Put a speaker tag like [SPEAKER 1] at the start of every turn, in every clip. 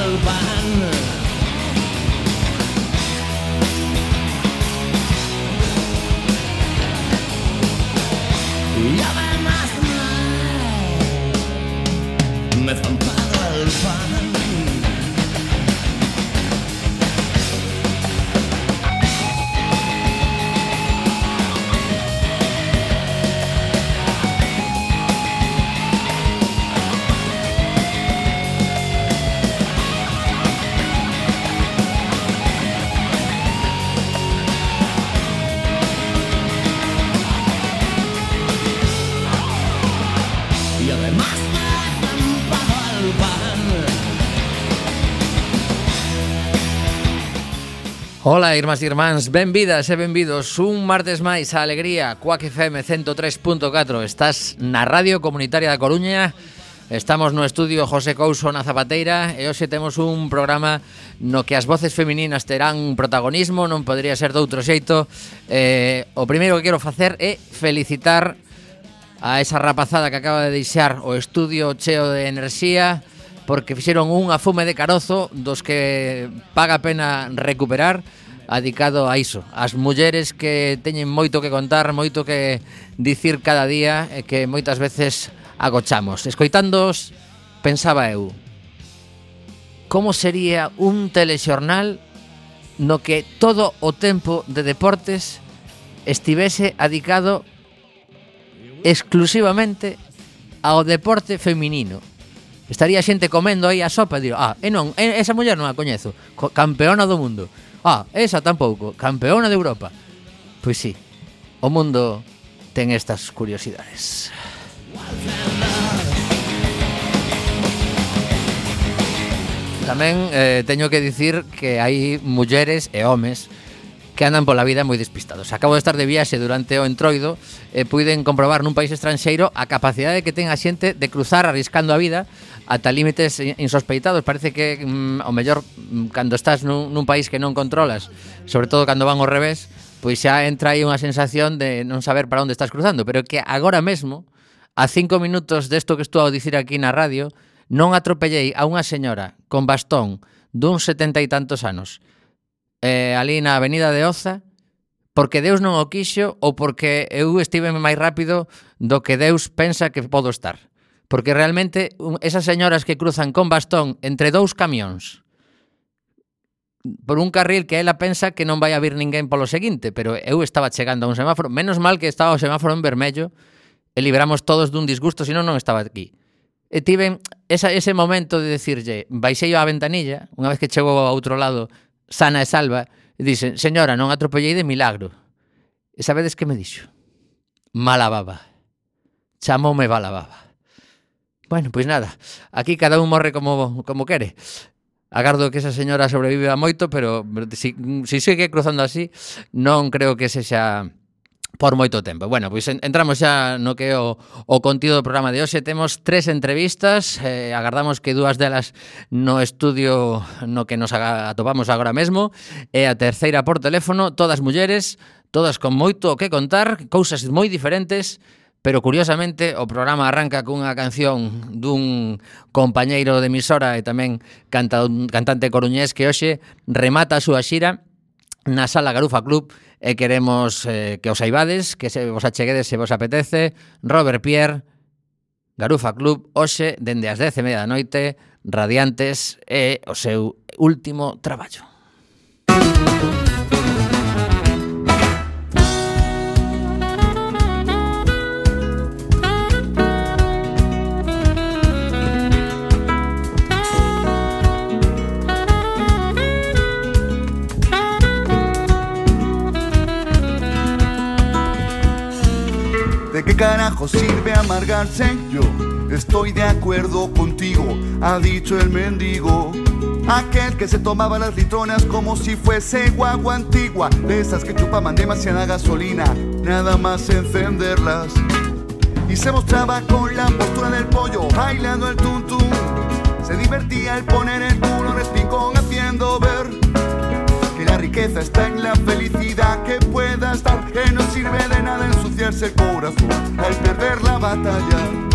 [SPEAKER 1] love Ola, irmás e irmáns, benvidas e benvidos un martes máis a Alegría Cuac FM 103.4 Estás na Radio Comunitaria da Coruña Estamos no estudio José Couso na Zapateira e hoxe temos un programa no que as voces femininas terán protagonismo, non podría ser doutro xeito. Eh, o primeiro que quero facer é felicitar a esa rapazada que acaba de deixar o estudio cheo de enerxía, porque fixeron unha fume de carozo dos que paga pena recuperar adicado a iso, as mulleres que teñen moito que contar, moito que dicir cada día e que moitas veces agochamos. Escoitándoos, pensaba eu, como sería un telexornal no que todo o tempo de deportes estivese adicado exclusivamente ao deporte feminino. Estaría xente comendo aí a sopa e dir, ah, e non, esa muller non a coñezo, campeona do mundo. Ah, esa tampouco, campeona de Europa. Pois sí, o mundo ten estas curiosidades. Tamén eh, teño que dicir que hai mulleres e homes que andan pola vida moi despistados. Acabo de estar de viaxe durante o entroido e puiden comprobar nun país estranxeiro a capacidade que ten a xente de cruzar arriscando a vida ata límites insospeitados. Parece que, mm, o mellor, mm, cando estás nun, nun país que non controlas, sobre todo cando van ao revés, pois xa entra aí unha sensación de non saber para onde estás cruzando. Pero que agora mesmo, a cinco minutos desto que estou a dicir aquí na radio, non atropellei a unha señora con bastón dun setenta e tantos anos eh, ali na avenida de Oza, porque Deus non o quixo ou porque eu estive máis rápido do que Deus pensa que podo estar. Porque realmente esas señoras que cruzan con bastón entre dous camións por un carril que ela pensa que non vai a vir ninguén polo seguinte, pero eu estaba chegando a un semáforo, menos mal que estaba o semáforo en vermello e libramos todos dun disgusto, senón non estaba aquí. E tiven esa, ese momento de decirlle, baixei a ventanilla, unha vez que chegou ao outro lado, sana e salva, e dixen, señora, non atropellei de milagro. E sabedes que me dixo? Malababa. Chamoume Balababa. Bueno, pois nada, aquí cada un morre como, como quere. Agardo que esa señora sobreviva moito, pero se si, si sigue cruzando así, non creo que sexa por moito tempo. Bueno, pois entramos xa no que é o, o contido do programa de hoxe. Temos tres entrevistas, eh, agardamos que dúas delas no estudio no que nos atopamos agora mesmo, e a terceira por teléfono, todas mulleres, todas con moito que contar, cousas moi diferentes, Pero curiosamente o programa arranca cunha canción dun compañeiro de emisora e tamén canta, cantante coruñés que hoxe remata a súa xira na Sala Garufa Club e queremos eh, que os aibades, que se vos acheguedes se vos apetece. Robert Pierre, Garufa Club, hoxe, dende as 10 e media da noite, radiantes e o seu último traballo. Música
[SPEAKER 2] ¿De qué carajo sirve amargarse? Yo estoy de acuerdo contigo, ha dicho el mendigo. Aquel que se tomaba las litronas como si fuese guagua antigua, de esas que chupaban demasiada gasolina, nada más encenderlas. y se mostraba con la postura del pollo bailando el tuntum. Se divertía el poner el culo en el haciendo ver está en la felicidad que pueda estar, que no sirve de nada ensuciarse el corazón al perder la batalla.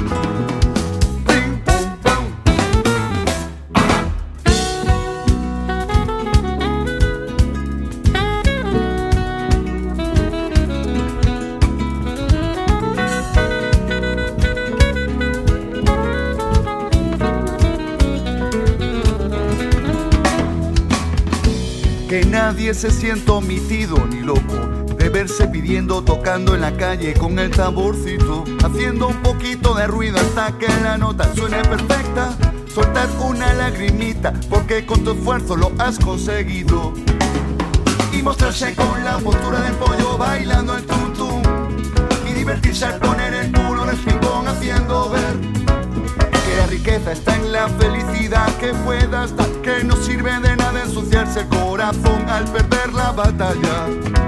[SPEAKER 2] Nadie se siente omitido ni loco de verse pidiendo, tocando en la calle con el tamborcito, haciendo un poquito de ruido hasta que la nota suene perfecta. Soltar una lagrimita porque con tu esfuerzo lo has conseguido. Y mostrarse con la postura del pollo bailando el tum. Y divertirse al poner el culo en el haciendo ver riqueza está en la felicidad que pueda estar, que no sirve de nada ensuciarse el corazón al perder la batalla.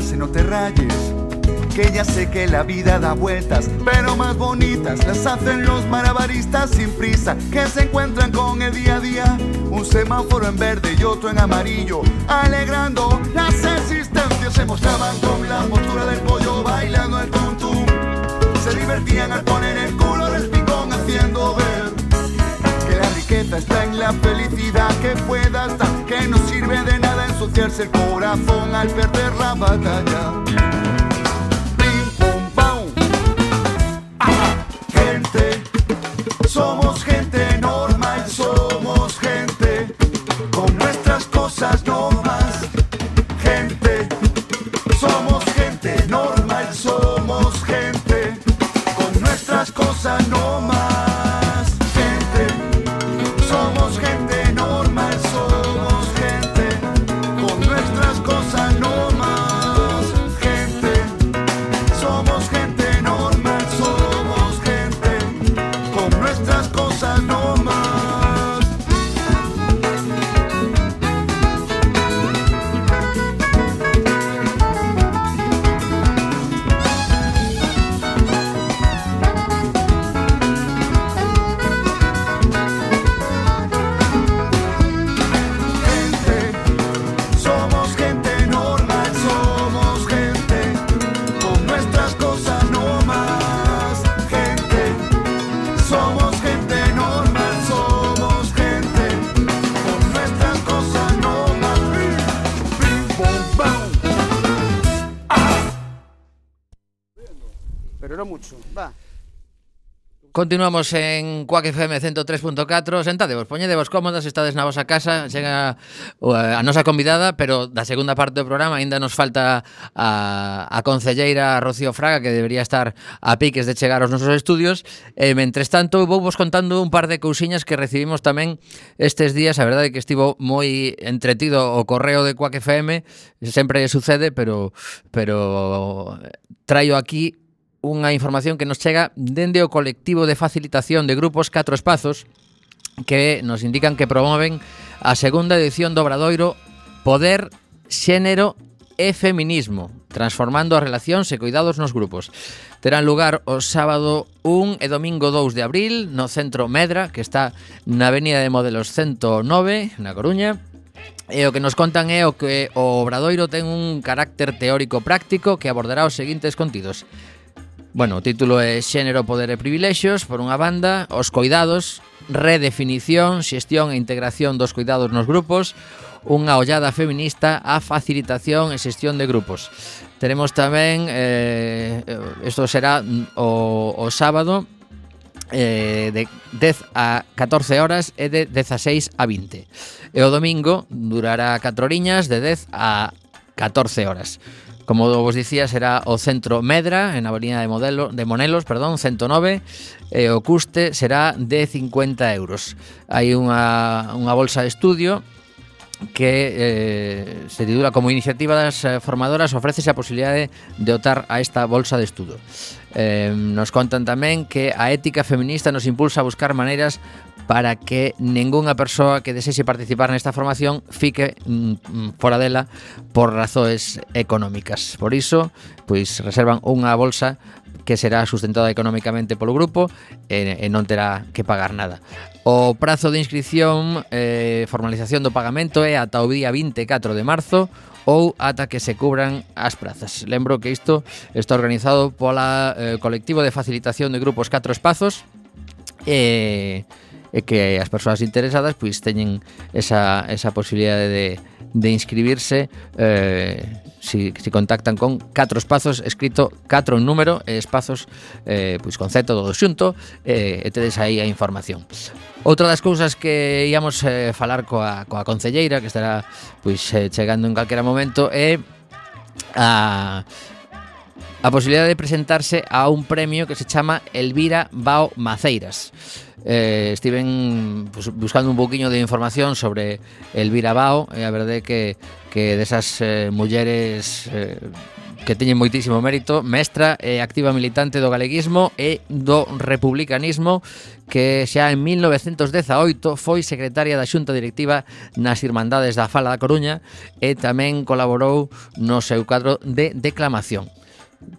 [SPEAKER 2] Si no te rayes. Que ya sé que la vida da vueltas, pero más bonitas las hacen los malabaristas sin prisa, que se encuentran con el día a día. Un semáforo en verde y otro en amarillo, alegrando las existencias. Se mostraban con la postura del pollo bailando el tum Se divertían al poner el culo del picón haciendo ver está en la felicidad que pueda estar, que no sirve de nada ensuciarse el corazón al perder la batalla.
[SPEAKER 1] Continuamos en Quack FM 103.4 Sentadevos, poñedevos cómodas, estades na vosa casa Chega eh, a nosa convidada Pero da segunda parte do programa Ainda nos falta a, a concelleira Rocío Fraga Que debería estar a piques de chegar aos nosos estudios. E mentres tanto vou vos contando un par de cousiñas Que recibimos tamén estes días. A verdade que estivo moi entretido O correo de Quack FM Sempre sucede, pero, pero traio aquí unha información que nos chega dende o colectivo de facilitación de grupos 4 espazos que nos indican que promoven a segunda edición do Obradoiro Poder, Xénero e Feminismo, transformando as relacións e cuidados nos grupos. Terán lugar o sábado 1 e domingo 2 de abril no Centro Medra, que está na Avenida de Modelos 109, na Coruña, E o que nos contan é o que o Obradoiro ten un carácter teórico práctico que abordará os seguintes contidos. Bueno, o título é Xénero, Poder e Privilexios, por unha banda, Os Coidados, Redefinición, Xestión e Integración dos Coidados nos Grupos, Unha ollada feminista á facilitación e xestión de grupos. Teremos tamén, eh, isto será o, o sábado, eh, de 10 a 14 horas e de 16 a 20. E o domingo durará 4 horiñas de 10 a 14 horas. Como vos dicía, será o Centro Medra, en a Avenida de, Modelo, de Monelos, perdón, 109, e o custe será de 50 euros. Hai unha, unha bolsa de estudio que eh, se titula como iniciativa das eh, formadoras ofrécese a posibilidade de dotar a esta bolsa de estudo. Eh, nos contan tamén que a ética feminista nos impulsa a buscar maneiras para que ningunha persoa que desexe participar nesta formación fique mm, mm, fora dela por razoes económicas. Por iso, pois reservan unha bolsa que será sustentada económicamente polo grupo e, e non terá que pagar nada. O prazo de inscripción e eh, formalización do pagamento é ata o día 24 de marzo ou ata que se cubran as prazas. Lembro que isto está organizado pola eh, colectivo de facilitación de grupos 4 espazos e eh, e que as persoas interesadas pois teñen esa, esa posibilidade de, de inscribirse eh, si, si contactan con catro espazos escrito catro en número e espazos eh, pois con Z todo xunto eh, e tedes aí a información Outra das cousas que íamos eh, falar coa, coa concelleira que estará pois eh, chegando en calquera momento é a a posibilidade de presentarse a un premio que se chama Elvira Bao Maceiras eh, estiven pues, buscando un pouquiño de información sobre Elvira Bao, e eh, a verdade que, que desas eh, mulleres eh, que teñen moitísimo mérito, mestra e eh, activa militante do galeguismo e do republicanismo que xa en 1918 foi secretaria da Xunta Directiva nas Irmandades da Fala da Coruña e tamén colaborou no seu cadro de declamación.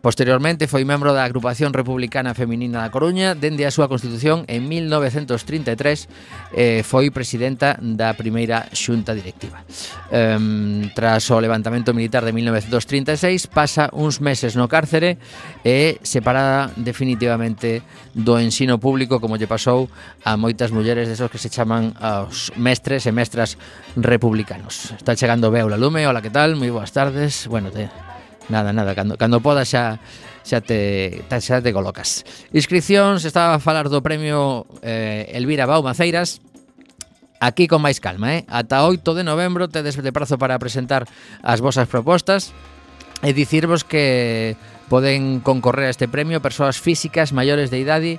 [SPEAKER 1] Posteriormente foi membro da Agrupación Republicana Feminina da Coruña dende a súa constitución en 1933 e eh, foi presidenta da primeira xunta directiva. Um, tras o levantamento militar de 1936 pasa uns meses no cárcere e separada definitivamente do ensino público como lle pasou a moitas mulleres desos que se chaman aos mestres e mestras republicanos. Está chegando Beula Lume, hola que tal, moi boas tardes, bueno, te... Nada, nada, cando, cando podas xa xa te, xa te colocas. Inscripcións, estaba a falar do premio eh, Elvira Bau Maceiras, aquí con máis calma, eh? Ata 8 de novembro tedes de prazo para presentar as vosas propostas e dicirvos que poden concorrer a este premio persoas físicas maiores de idade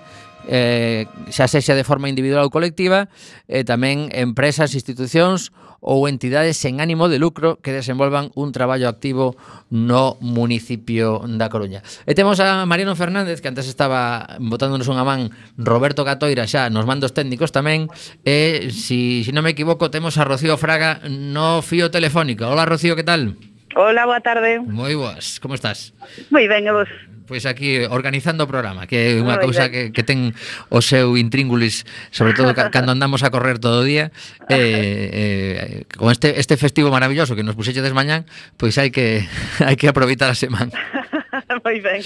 [SPEAKER 1] eh, xa sexa de forma individual ou colectiva, e tamén empresas, institucións ou entidades sen ánimo de lucro que desenvolvan un traballo activo no municipio da Coruña. E temos a Mariano Fernández, que antes estaba botándonos unha man, Roberto Catoira xa nos mandos técnicos tamén, e, si, si non me equivoco, temos a Rocío Fraga no fío telefónico. Hola, Rocío, que tal?
[SPEAKER 3] Hola, boa tarde.
[SPEAKER 1] Moi boas, como estás?
[SPEAKER 3] Moi ben, e vos?
[SPEAKER 1] Pois aquí organizando o programa, que é unha cousa que, que ten o seu intríngulis, sobre todo cando andamos a correr todo o día, eh, eh, con este, este festivo maravilloso que nos puxechedes mañán, pois hai que hai que aproveitar a semana.
[SPEAKER 3] moi ben.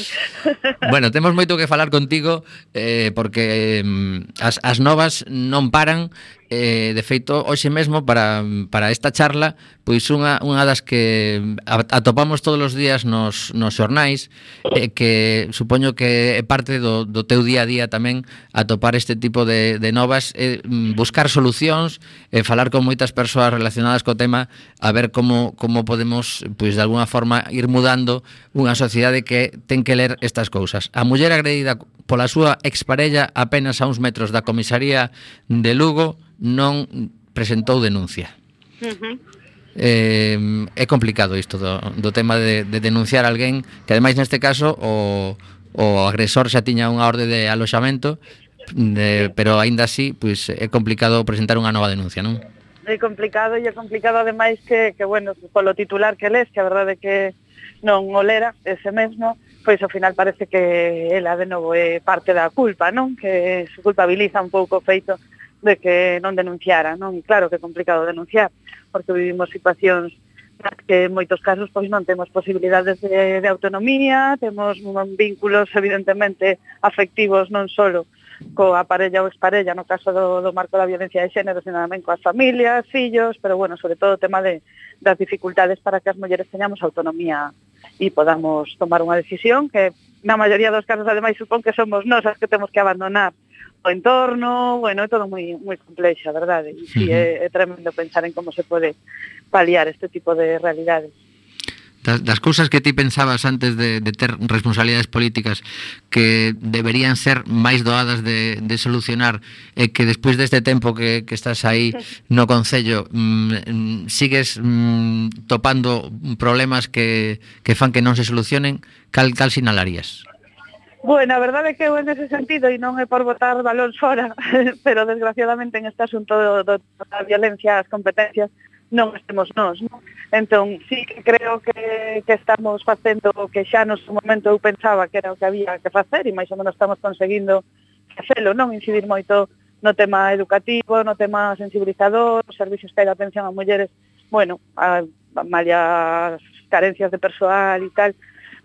[SPEAKER 1] bueno, temos moito que falar contigo eh, porque eh, as, as novas non paran Eh, de feito, hoxe mesmo para, para esta charla, pois unha, unha das que atopamos todos os días nos, nos xornais eh, que supoño que é parte do, do teu día a día tamén atopar este tipo de, de novas eh, buscar solucións eh, falar con moitas persoas relacionadas co tema a ver como, como podemos pois de alguna forma ir mudando unha sociedade que ten que ler estas cousas. A muller agredida pola súa exparella apenas a uns metros da comisaría de Lugo non presentou denuncia. Uh -huh eh, é complicado isto do, do tema de, de denunciar alguén que ademais neste caso o, o agresor xa tiña unha orde de aloxamento de, pero aínda así pois, é complicado presentar unha nova denuncia, non?
[SPEAKER 3] É complicado e é complicado ademais que, que bueno, polo titular que les, que a verdade que non olera ese mesmo, pois ao final parece que ela de novo é parte da culpa, non? Que se culpabiliza un pouco o feito de que non denunciara, non? E claro que é complicado denunciar, porque vivimos situacións que en moitos casos pois non temos posibilidades de, de autonomía, temos vínculos evidentemente afectivos non solo coa parella ou exparella, no caso do, do marco da violencia de xénero, sino tamén coas familias, fillos, pero bueno, sobre todo o tema de, das dificultades para que as mulleres teñamos autonomía e podamos tomar unha decisión que na maioría dos casos ademais supón que somos nós as que temos que abandonar o entorno, bueno, é todo moi moi complexa, verdade? E sí, é, é tremendo pensar en como se pode paliar este tipo de realidades
[SPEAKER 1] das, das cousas que ti pensabas antes de, de ter responsabilidades políticas que deberían ser máis doadas de, de solucionar e que despois deste tempo que, que estás aí no Concello mm, sigues mm, topando problemas que, que fan que non se solucionen cal, cal sinalarías?
[SPEAKER 3] Bueno, a verdade é que eu en ese sentido, e non é por botar balóns fora, pero desgraciadamente en este asunto do, do, da violencia as competencias non estemos nós. Non? Entón, sí que creo que, que estamos facendo o que xa no seu momento eu pensaba que era o que había que facer e máis ou menos estamos conseguindo facelo, non incidir moito no tema educativo, no tema sensibilizador, os servicios que hai de atención a mulleres, bueno, a, a, a, a carencias de persoal e tal,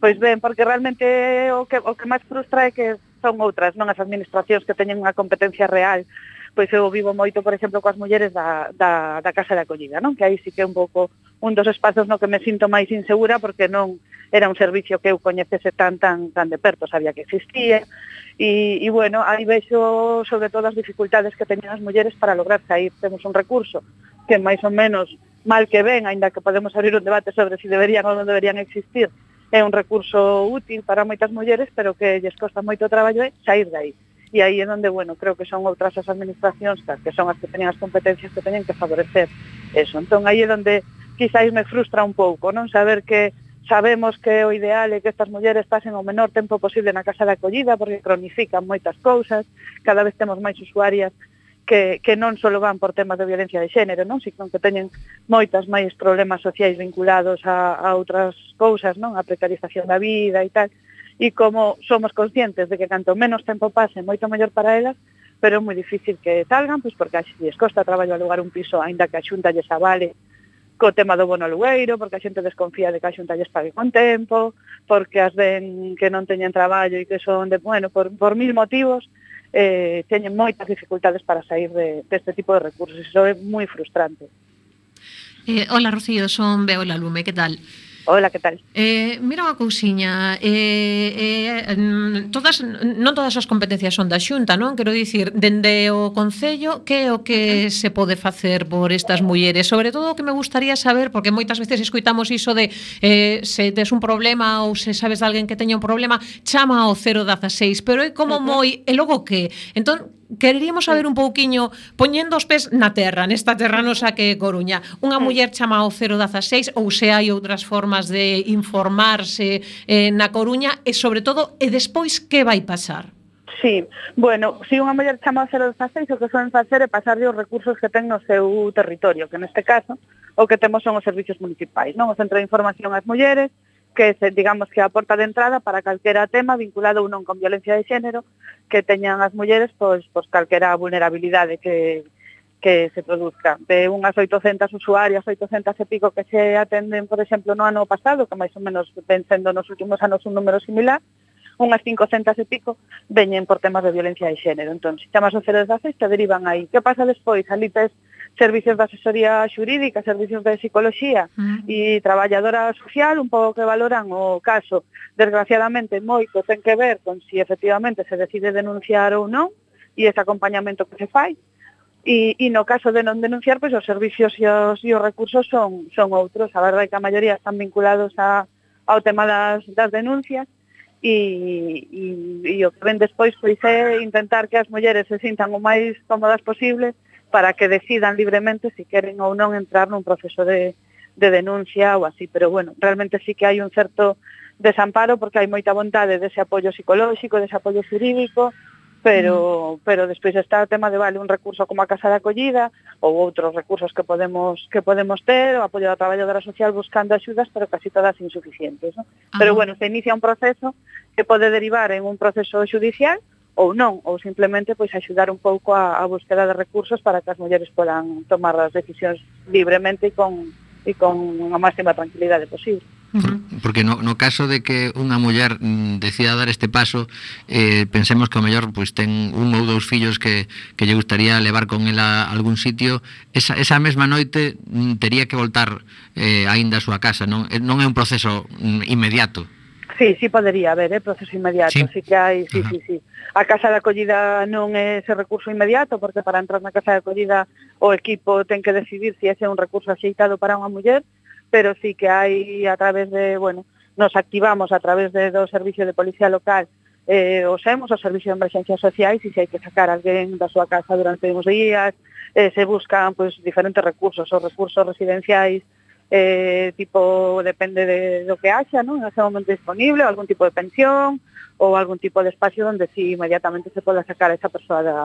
[SPEAKER 3] Pois ben, porque realmente o que, o que máis frustra é que son outras, non as administracións que teñen unha competencia real. Pois eu vivo moito, por exemplo, coas mulleres da, da, da Casa de Acollida, non? Que aí sí que é un pouco un dos espazos no que me sinto máis insegura porque non era un servicio que eu coñecese tan tan tan de perto, sabía que existía. E, e bueno, aí vexo sobre todo as dificultades que teñen as mulleres para lograr sair. Temos un recurso que máis ou menos mal que ven, aínda que podemos abrir un debate sobre se si deberían ou non deberían existir, é un recurso útil para moitas mulleres, pero que lles costa moito traballo é sair de aí. E aí é onde, bueno, creo que son outras as administracións que son as que teñen as competencias que teñen que favorecer eso. Entón, aí é onde quizáis me frustra un pouco, non saber que sabemos que o ideal é que estas mulleres pasen o menor tempo posible na casa de acollida porque cronifican moitas cousas, cada vez temos máis usuarias que, que non só van por temas de violencia de xénero, non? sino que teñen moitas máis problemas sociais vinculados a, a outras cousas, non? a precarización da vida e tal, e como somos conscientes de que canto menos tempo pase, moito mellor para elas, pero é moi difícil que salgan, pois porque lles costa traballo alugar un piso, aínda que a xunta lles avale co tema do bono alugueiro, porque a xente desconfía de que a xunta lles pague con tempo, porque as ven que non teñen traballo e que son de, bueno, por, por mil motivos, eh, teñen moitas dificultades para sair de, deste tipo de recursos. Iso é moi frustrante.
[SPEAKER 4] Eh, hola, Rocío, son Beola Lume, que tal?
[SPEAKER 3] Hola, que tal?
[SPEAKER 4] Eh, mira unha cousiña, eh, eh, todas, non todas as competencias son da Xunta, non? Quero dicir, dende o Concello, que é o que se pode facer por estas mulleres? Sobre todo o que me gustaría saber, porque moitas veces escuitamos iso de eh, se tes un problema ou se sabes de alguén que teña un problema, chama ao 016, pero é como moi, e logo que? Entón, quereríamos saber un pouquiño poñendo os pés na terra, nesta terra nosa que é Coruña. Unha muller chama ao 016 ou se hai outras formas de informarse eh, na Coruña e sobre todo e despois que vai pasar?
[SPEAKER 3] Sí, bueno, se si unha muller chama ao 016 o que suelen facer é pasarlle os recursos que ten no seu territorio, que neste caso o que temos son os servicios municipais, non? O Centro de Información ás Mulleres, que é, digamos que a porta de entrada para calquera tema vinculado ou non con violencia de xénero que teñan as mulleres pois, pois calquera vulnerabilidade que, que se produzca. De unhas 800 usuarias, 800 e pico que se atenden, por exemplo, no ano pasado, que máis ou menos ven sendo nos últimos anos un número similar, unhas 500 e pico veñen por temas de violencia de xénero. Entón, se chamas o 016 te derivan aí. Que pasa despois? Ali tes servicios de asesoría xurídica, servicios de psicología mm. e traballadora social, un pouco que valoran o caso. Desgraciadamente, moito ten que ver con si efectivamente se decide denunciar ou non e ese acompañamento que se fai. E, e no caso de non denunciar, pois os servicios e os, e os recursos son, son outros. A verdade que a maioría están vinculados a, ao tema das, das denuncias e, e, e o que ven despois pois é intentar que as mulleres se sintan o máis cómodas posible para que decidan libremente se si queren ou non entrar nun proceso de, de denuncia ou así, pero bueno, realmente sí que hai un certo desamparo porque hai moita vontade dese apoio psicolóxico, dese apoio jurídico, pero mm. pero despois está o tema de vale un recurso como a casa de acollida ou outros recursos que podemos que podemos ter, o apoio da traballadora social buscando axudas, pero casi todas insuficientes, ¿no? Pero bueno, se inicia un proceso que pode derivar en un proceso judicial ou non, ou simplemente pois axudar un pouco a, a búsqueda de recursos para que as mulleres podan tomar as decisións libremente e con, e con a máxima tranquilidade posible.
[SPEAKER 1] Porque no, no caso de que unha muller mm, decida dar este paso eh, Pensemos que o mellor pois, ten un ou dous fillos que, que lle gustaría levar con ela a algún sitio Esa, esa mesma noite mm, tería que voltar eh, aínda a súa casa non, eh, non é un proceso mm, inmediato
[SPEAKER 3] Sí, sí podería haber, é eh, proceso inmediato sí. Así que hai, sí, Ajá. sí, sí A casa de acollida non é ese recurso inmediato, porque para entrar na casa de acollida o equipo ten que decidir se ese é un recurso axeitado para unha muller, pero sí que hai a través de, bueno, nos activamos a través de, do Servicio de Policía Local eh, os hemos, o Servicio de Emergencias Sociais, e se hai que sacar alguén da súa casa durante uns días, eh, se buscan pues, diferentes recursos, os recursos residenciais, eh, tipo, depende de, do que haxa, non? En ese momento disponible, algún tipo de pensión ou algún tipo de espacio onde si sí, inmediatamente se poda sacar a esa persoa da,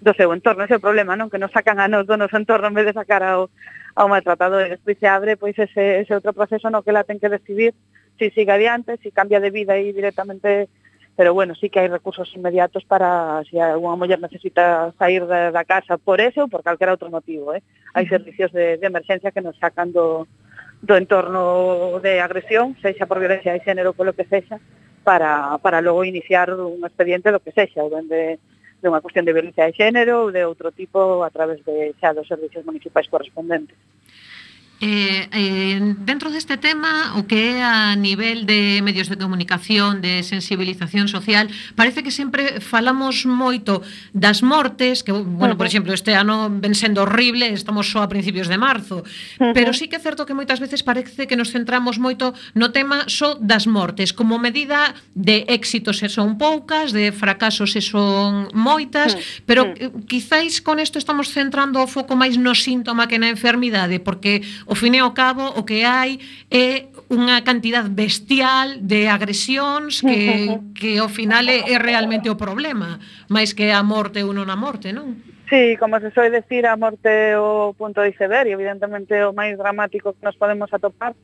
[SPEAKER 3] do seu entorno, ese é o problema, non? Que nos sacan a nos do noso entorno en vez de sacar ao, ao maltratador. E despois se abre pois ese, ese outro proceso no que la ten que decidir se si siga adiante, se si cambia de vida e directamente pero bueno, sí que hai recursos inmediatos para se si unha muller necesita sair da, da casa por ese ou por calquera outro motivo, eh? Hai servicios de, de emergencia que nos sacan do, do entorno de agresión, sexa por violencia de género, polo que sexa, para, para logo iniciar un expediente do que sexa, ou de, de unha cuestión de violencia de género ou de outro tipo a través de xa dos servicios municipais correspondentes.
[SPEAKER 4] Eh, eh, dentro deste tema, o que é a nivel de medios de comunicación, de sensibilización social, parece que sempre falamos moito das mortes, que, bueno, por exemplo, este ano ven sendo horrible, estamos só a principios de marzo, uh -huh. pero sí que é certo que moitas veces parece que nos centramos moito no tema só das mortes, como medida de éxitos se son poucas, de fracasos se son moitas, uh -huh. pero uh eh, -huh. quizáis con isto estamos centrando o foco máis no síntoma que na enfermidade, porque O fin e ao cabo, o que hai é unha cantidad bestial de agresións que, que ao final é, é realmente o problema, máis que a morte ou non a morte, non?
[SPEAKER 3] Sí, como se soe decir, a morte o punto de iceberg, evidentemente o máis dramático que nos podemos atopar,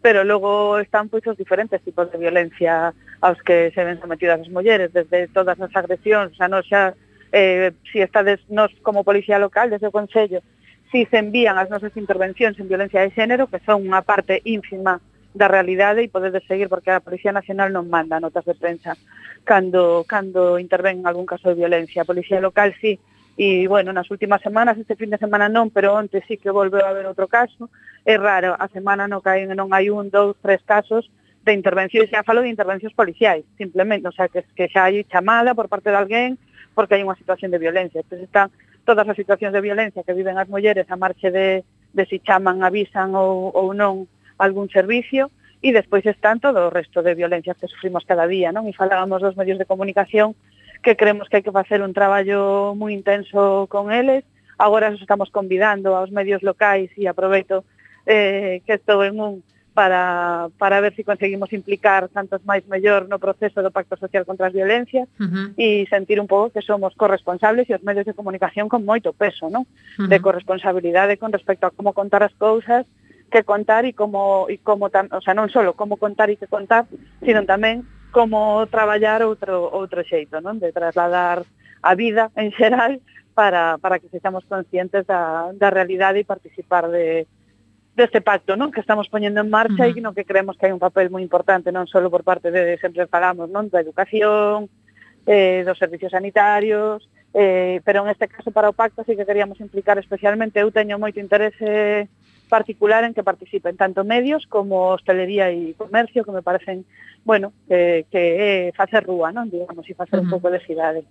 [SPEAKER 3] pero logo están pois os diferentes tipos de violencia aos que se ven sometidas as mulleres, desde todas as agresións, xa non xa eh, si estades nos como policía local, desde o Consello, si se envían as nosas intervencións en violencia de xénero, que son unha parte ínfima da realidade e podedes seguir porque a Policía Nacional non manda notas de prensa cando cando interven en algún caso de violencia. A Policía Local sí, e bueno, nas últimas semanas, este fin de semana non, pero onte sí que volveu a haber outro caso. É raro, a semana non caen non hai un, dous, tres casos de intervencións, xa falo de intervencións policiais, simplemente, o sea, que, que xa hai chamada por parte de alguén porque hai unha situación de violencia. Entón, están todas as situacións de violencia que viven as mulleres a marxe de, de si chaman, avisan ou, ou non algún servicio, e despois están todo o resto de violencias que sufrimos cada día, non? E falábamos dos medios de comunicación que creemos que hai que facer un traballo moi intenso con eles. Agora os estamos convidando aos medios locais e aproveito eh, que estou en un para, para ver se si conseguimos implicar tantos máis mellor no proceso do Pacto Social contra as Violencias uh -huh. e sentir un pouco que somos corresponsables e os medios de comunicación con moito peso, non? Uh -huh. De corresponsabilidade con respecto a como contar as cousas, que contar e como e como tam, o sea, non só como contar e que contar, sino tamén como traballar outro outro xeito, non? De trasladar a vida en xeral para para que sexamos conscientes da da realidade e participar de deste pacto non que estamos poñendo en marcha uh -huh. e no que creemos que hai un papel moi importante non só por parte de sempre falamos non da educación eh, dos servicios sanitarios eh, pero en este caso para o pacto sí que queríamos implicar especialmente eu teño moito interese particular en que participen tanto medios como hostelería e comercio que me parecen, bueno, que que é facer rúa, non? Digamos, e facer uh -huh. un pouco de cidade.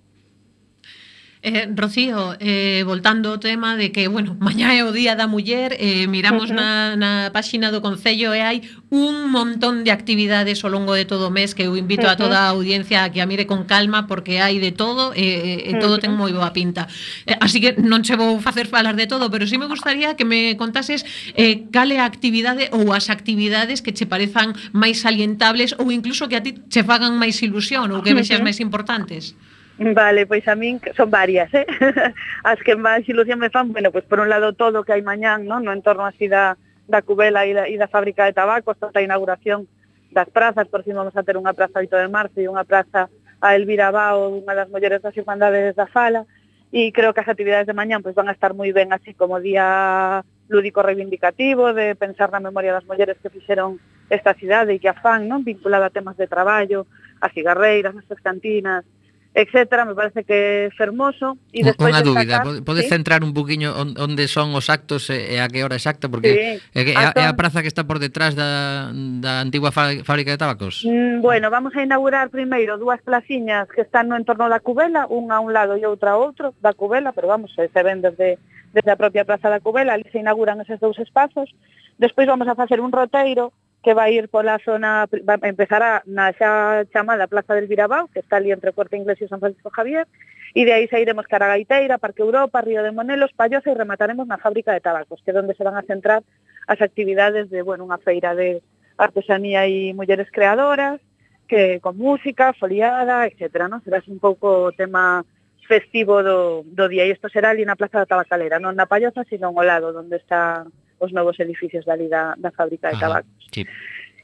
[SPEAKER 4] Eh, Rocío, eh, voltando ao tema de que, bueno, mañá é o Día da Muller, eh, miramos uh -huh. na, na páxina do Concello e hai un montón de actividades ao longo de todo o mes que eu invito uh -huh. a toda a audiencia a que a mire con calma porque hai de todo e eh, eh, todo uh -huh. ten moi boa pinta. Eh, así que non che vou facer falar de todo, pero sí me gustaría que me contases eh, cale a actividade ou as actividades que che parezan máis salientables ou incluso que a ti che fagan máis ilusión ou que vexas máis importantes.
[SPEAKER 3] Vale, pois a min son varias, eh? As que máis ilusión me fan, bueno, pois por un lado todo o que hai mañán, non? No entorno así da, da Cubela e da, e da fábrica de tabaco, esta a inauguración das prazas, por fin vamos a ter unha praza 8 de marzo e unha praza a Elvira Bao, unha das mulleres das Irmandades da Fala, e creo que as actividades de mañán pois van a estar moi ben así como día lúdico reivindicativo de pensar na memoria das mulleres que fixeron esta cidade e que a fan, non? vinculada a temas de traballo, a cigarreiras, as cantinas, etcétera, me parece que é fermoso
[SPEAKER 1] e despois Unha dúbida, sacar, podes ¿sí? centrar un poquinho onde son os actos e a que hora exacta porque sí. é, é, a, é a praza que está por detrás da, da antigua fábrica de tabacos.
[SPEAKER 3] Mm, bueno, vamos a inaugurar primeiro dúas placiñas que están no entorno da Cubela, unha a un lado e outra a outro da Cubela, pero vamos, eh, se ven desde desde a propia Praza da Cubela, ali se inauguran eses dous espazos. Despois vamos a facer un roteiro que vai ir pola zona, va a empezar a, na xa chamada Plaza del Virabao, que está ali entre Corte Inglés e San Francisco Javier, e de aí sairemos cara a Gaiteira, Parque Europa, Río de Monelos, Pallosa e remataremos na fábrica de tabacos, que é onde se van a centrar as actividades de, bueno, unha feira de artesanía e mulleres creadoras, que con música, foliada, etc. ¿no? Será un pouco o tema festivo do, do día, e isto será ali na Plaza da Tabacalera, non na Pallosa, sino ao lado, onde están os novos edificios dali da, da fábrica de tabacos.
[SPEAKER 1] Sí.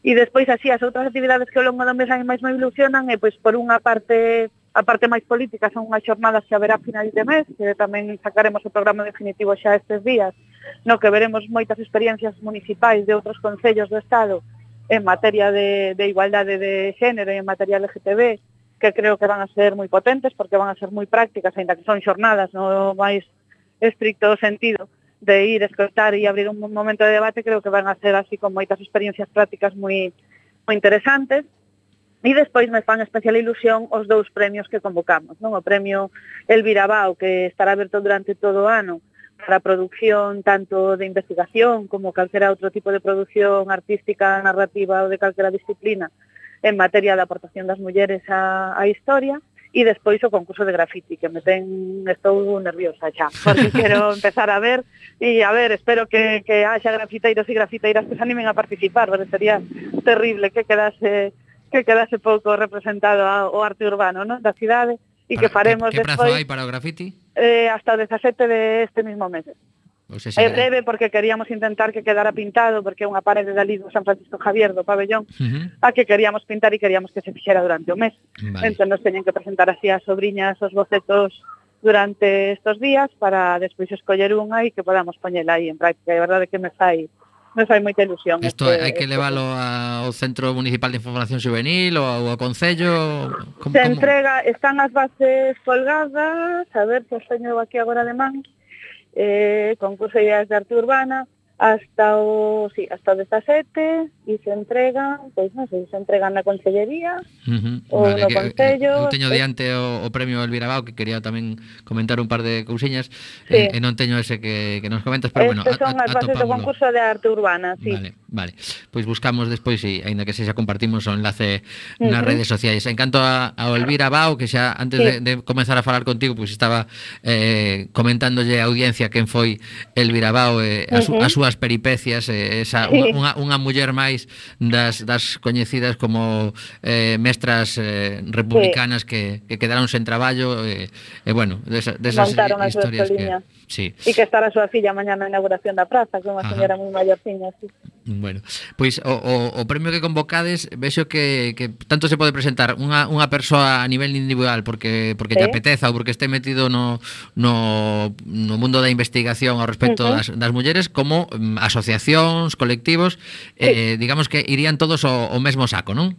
[SPEAKER 3] E despois así as outras actividades que ao longo do mes a máis me ilusionan e eh, pois por unha parte a parte máis política son unhas xornadas que haberá a final de mes, que tamén sacaremos o programa definitivo xa estes días, no que veremos moitas experiencias municipais de outros concellos do Estado en materia de, de igualdade de género e en materia LGTB, que creo que van a ser moi potentes porque van a ser moi prácticas, aínda que son xornadas no máis estricto sentido, de ir, escotar e abrir un momento de debate, creo que van a ser así con moitas experiencias prácticas moi, moi interesantes. E despois me fan especial ilusión os dous premios que convocamos, non? O premio Elvira Bau, que estará aberto durante todo o ano para a produción tanto de investigación como calquera outro tipo de produción artística, narrativa ou de calquera disciplina en materia da aportación das mulleres á, á historia e despois o concurso de grafiti, que me ten, estou nerviosa xa, porque quero empezar a ver, e a ver, espero que, que haxa grafiteiros e grafiteiras que se animen a participar, porque sería terrible que quedase que quedase pouco representado o arte urbano non? da cidade e que faremos
[SPEAKER 1] que, que
[SPEAKER 3] despois...
[SPEAKER 1] Que prazo hai para o grafiti?
[SPEAKER 3] Eh, hasta o 17 de este mismo mes.
[SPEAKER 1] Ou seja,
[SPEAKER 3] é breve porque queríamos intentar que quedara pintado, porque é unha parede dali do San Francisco Javier, do pabellón,
[SPEAKER 1] uh -huh.
[SPEAKER 3] a que queríamos pintar e queríamos que se fixera durante o mes.
[SPEAKER 1] Vale.
[SPEAKER 3] Entón nos teñen que presentar así as sobrinhas, os bocetos durante estos días para despois escoller unha e que podamos poñela aí en práctica. E a verdade que me fai me fai moita ilusión.
[SPEAKER 1] Isto
[SPEAKER 3] este,
[SPEAKER 1] hai que
[SPEAKER 3] este...
[SPEAKER 1] leválo ao Centro Municipal de Información Juvenil ou ao, ao Concello? Como,
[SPEAKER 3] Se entrega, están as bases colgadas, a ver, pois teño aquí agora de man eh, concurso de ideas de arte urbana, hasta o, sí, hasta o 17, e se entregan, pois non sei, se entregan na Consellería
[SPEAKER 1] uh -huh.
[SPEAKER 3] ou vale, no
[SPEAKER 1] que, eh,
[SPEAKER 3] Concello.
[SPEAKER 1] Eu teño diante o, o premio Elvira Bao, que quería tamén comentar un par de cousiñas,
[SPEAKER 3] sí.
[SPEAKER 1] e, eh, e non teño ese que, que nos comentas, pero este
[SPEAKER 3] bueno, son a, a, as bases do concurso de arte urbana, sí.
[SPEAKER 1] Vale, vale. Pois buscamos despois, e aínda que se xa compartimos o enlace uh
[SPEAKER 3] -huh.
[SPEAKER 1] nas redes sociais. En canto a, a Elvira Bao, que xa antes
[SPEAKER 3] sí.
[SPEAKER 1] de, de comenzar a falar contigo, pois estaba eh, comentándolle a audiencia quen foi Elvira Bao, eh, as,
[SPEAKER 3] uh -huh.
[SPEAKER 1] as súas peripecias, eh, esa,
[SPEAKER 3] sí.
[SPEAKER 1] unha, unha muller máis Das, das coñecidas como eh, mestras eh, republicanas sí. que, que quedaron sen traballo eh, e, eh, eh, bueno,
[SPEAKER 3] desas desa Montaron
[SPEAKER 1] historias que... Sí.
[SPEAKER 3] E que estará a súa filla mañana na inauguración da praza, que é unha señora moi maiorciña. Sí.
[SPEAKER 1] Bueno, pois o, o, o premio que convocades, vexo que, que tanto se pode presentar unha, unha persoa a nivel individual porque porque
[SPEAKER 3] sí.
[SPEAKER 1] te apeteza ou porque este metido no, no, no mundo da investigación ao respecto
[SPEAKER 3] uh -huh.
[SPEAKER 1] das, das mulleres como mm, asociacións, colectivos sí. eh, digamos que irían todos o, o mesmo saco, non?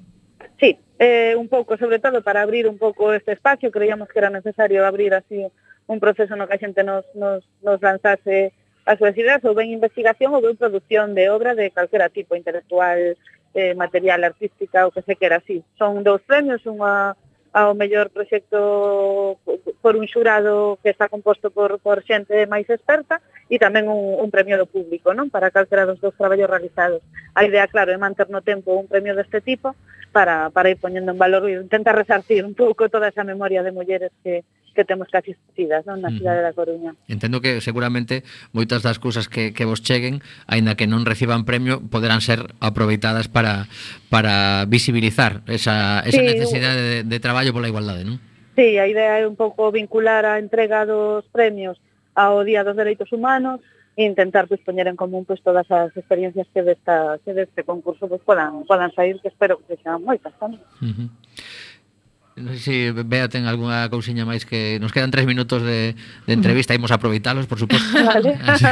[SPEAKER 3] Sí, eh, un pouco, sobre todo para abrir un pouco este espacio, creíamos que era necesario abrir así un proceso no que a xente nos, nos, nos lanzase as súas ideas ou ben investigación ou ben produción de obra de calquera tipo intelectual, eh, material artística ou que se quera así. Son dous premios, unha ao mellor proxecto por un xurado que está composto por, por xente máis experta e tamén un, un premio do público, non? Para calquera dos dous traballos realizados. A idea, claro, é manter no tempo un premio deste tipo para, para ir poñendo en valor e intentar resarcir un pouco toda esa memoria de mulleres que, que temos casi esquecidas non? na cidade da Coruña.
[SPEAKER 1] Entendo que seguramente moitas das cousas que, que vos cheguen, aínda que non reciban premio, poderán ser aproveitadas para, para visibilizar esa, esa
[SPEAKER 3] sí,
[SPEAKER 1] necesidade de, de traballo pola igualdade, non?
[SPEAKER 3] Sí, a idea é un pouco vincular a entrega dos premios ao Día dos Dereitos Humanos e intentar pois, poñer en común pois, todas as experiencias que desta, que deste concurso pois, podan, podan sair, que espero que sexan moitas tamén.
[SPEAKER 1] Uh -huh. Non sei se Bea ten algunha cousiña máis que... Nos quedan tres minutos de, de entrevista, imos aproveitalos, por suposto.
[SPEAKER 3] Vale.
[SPEAKER 1] Así.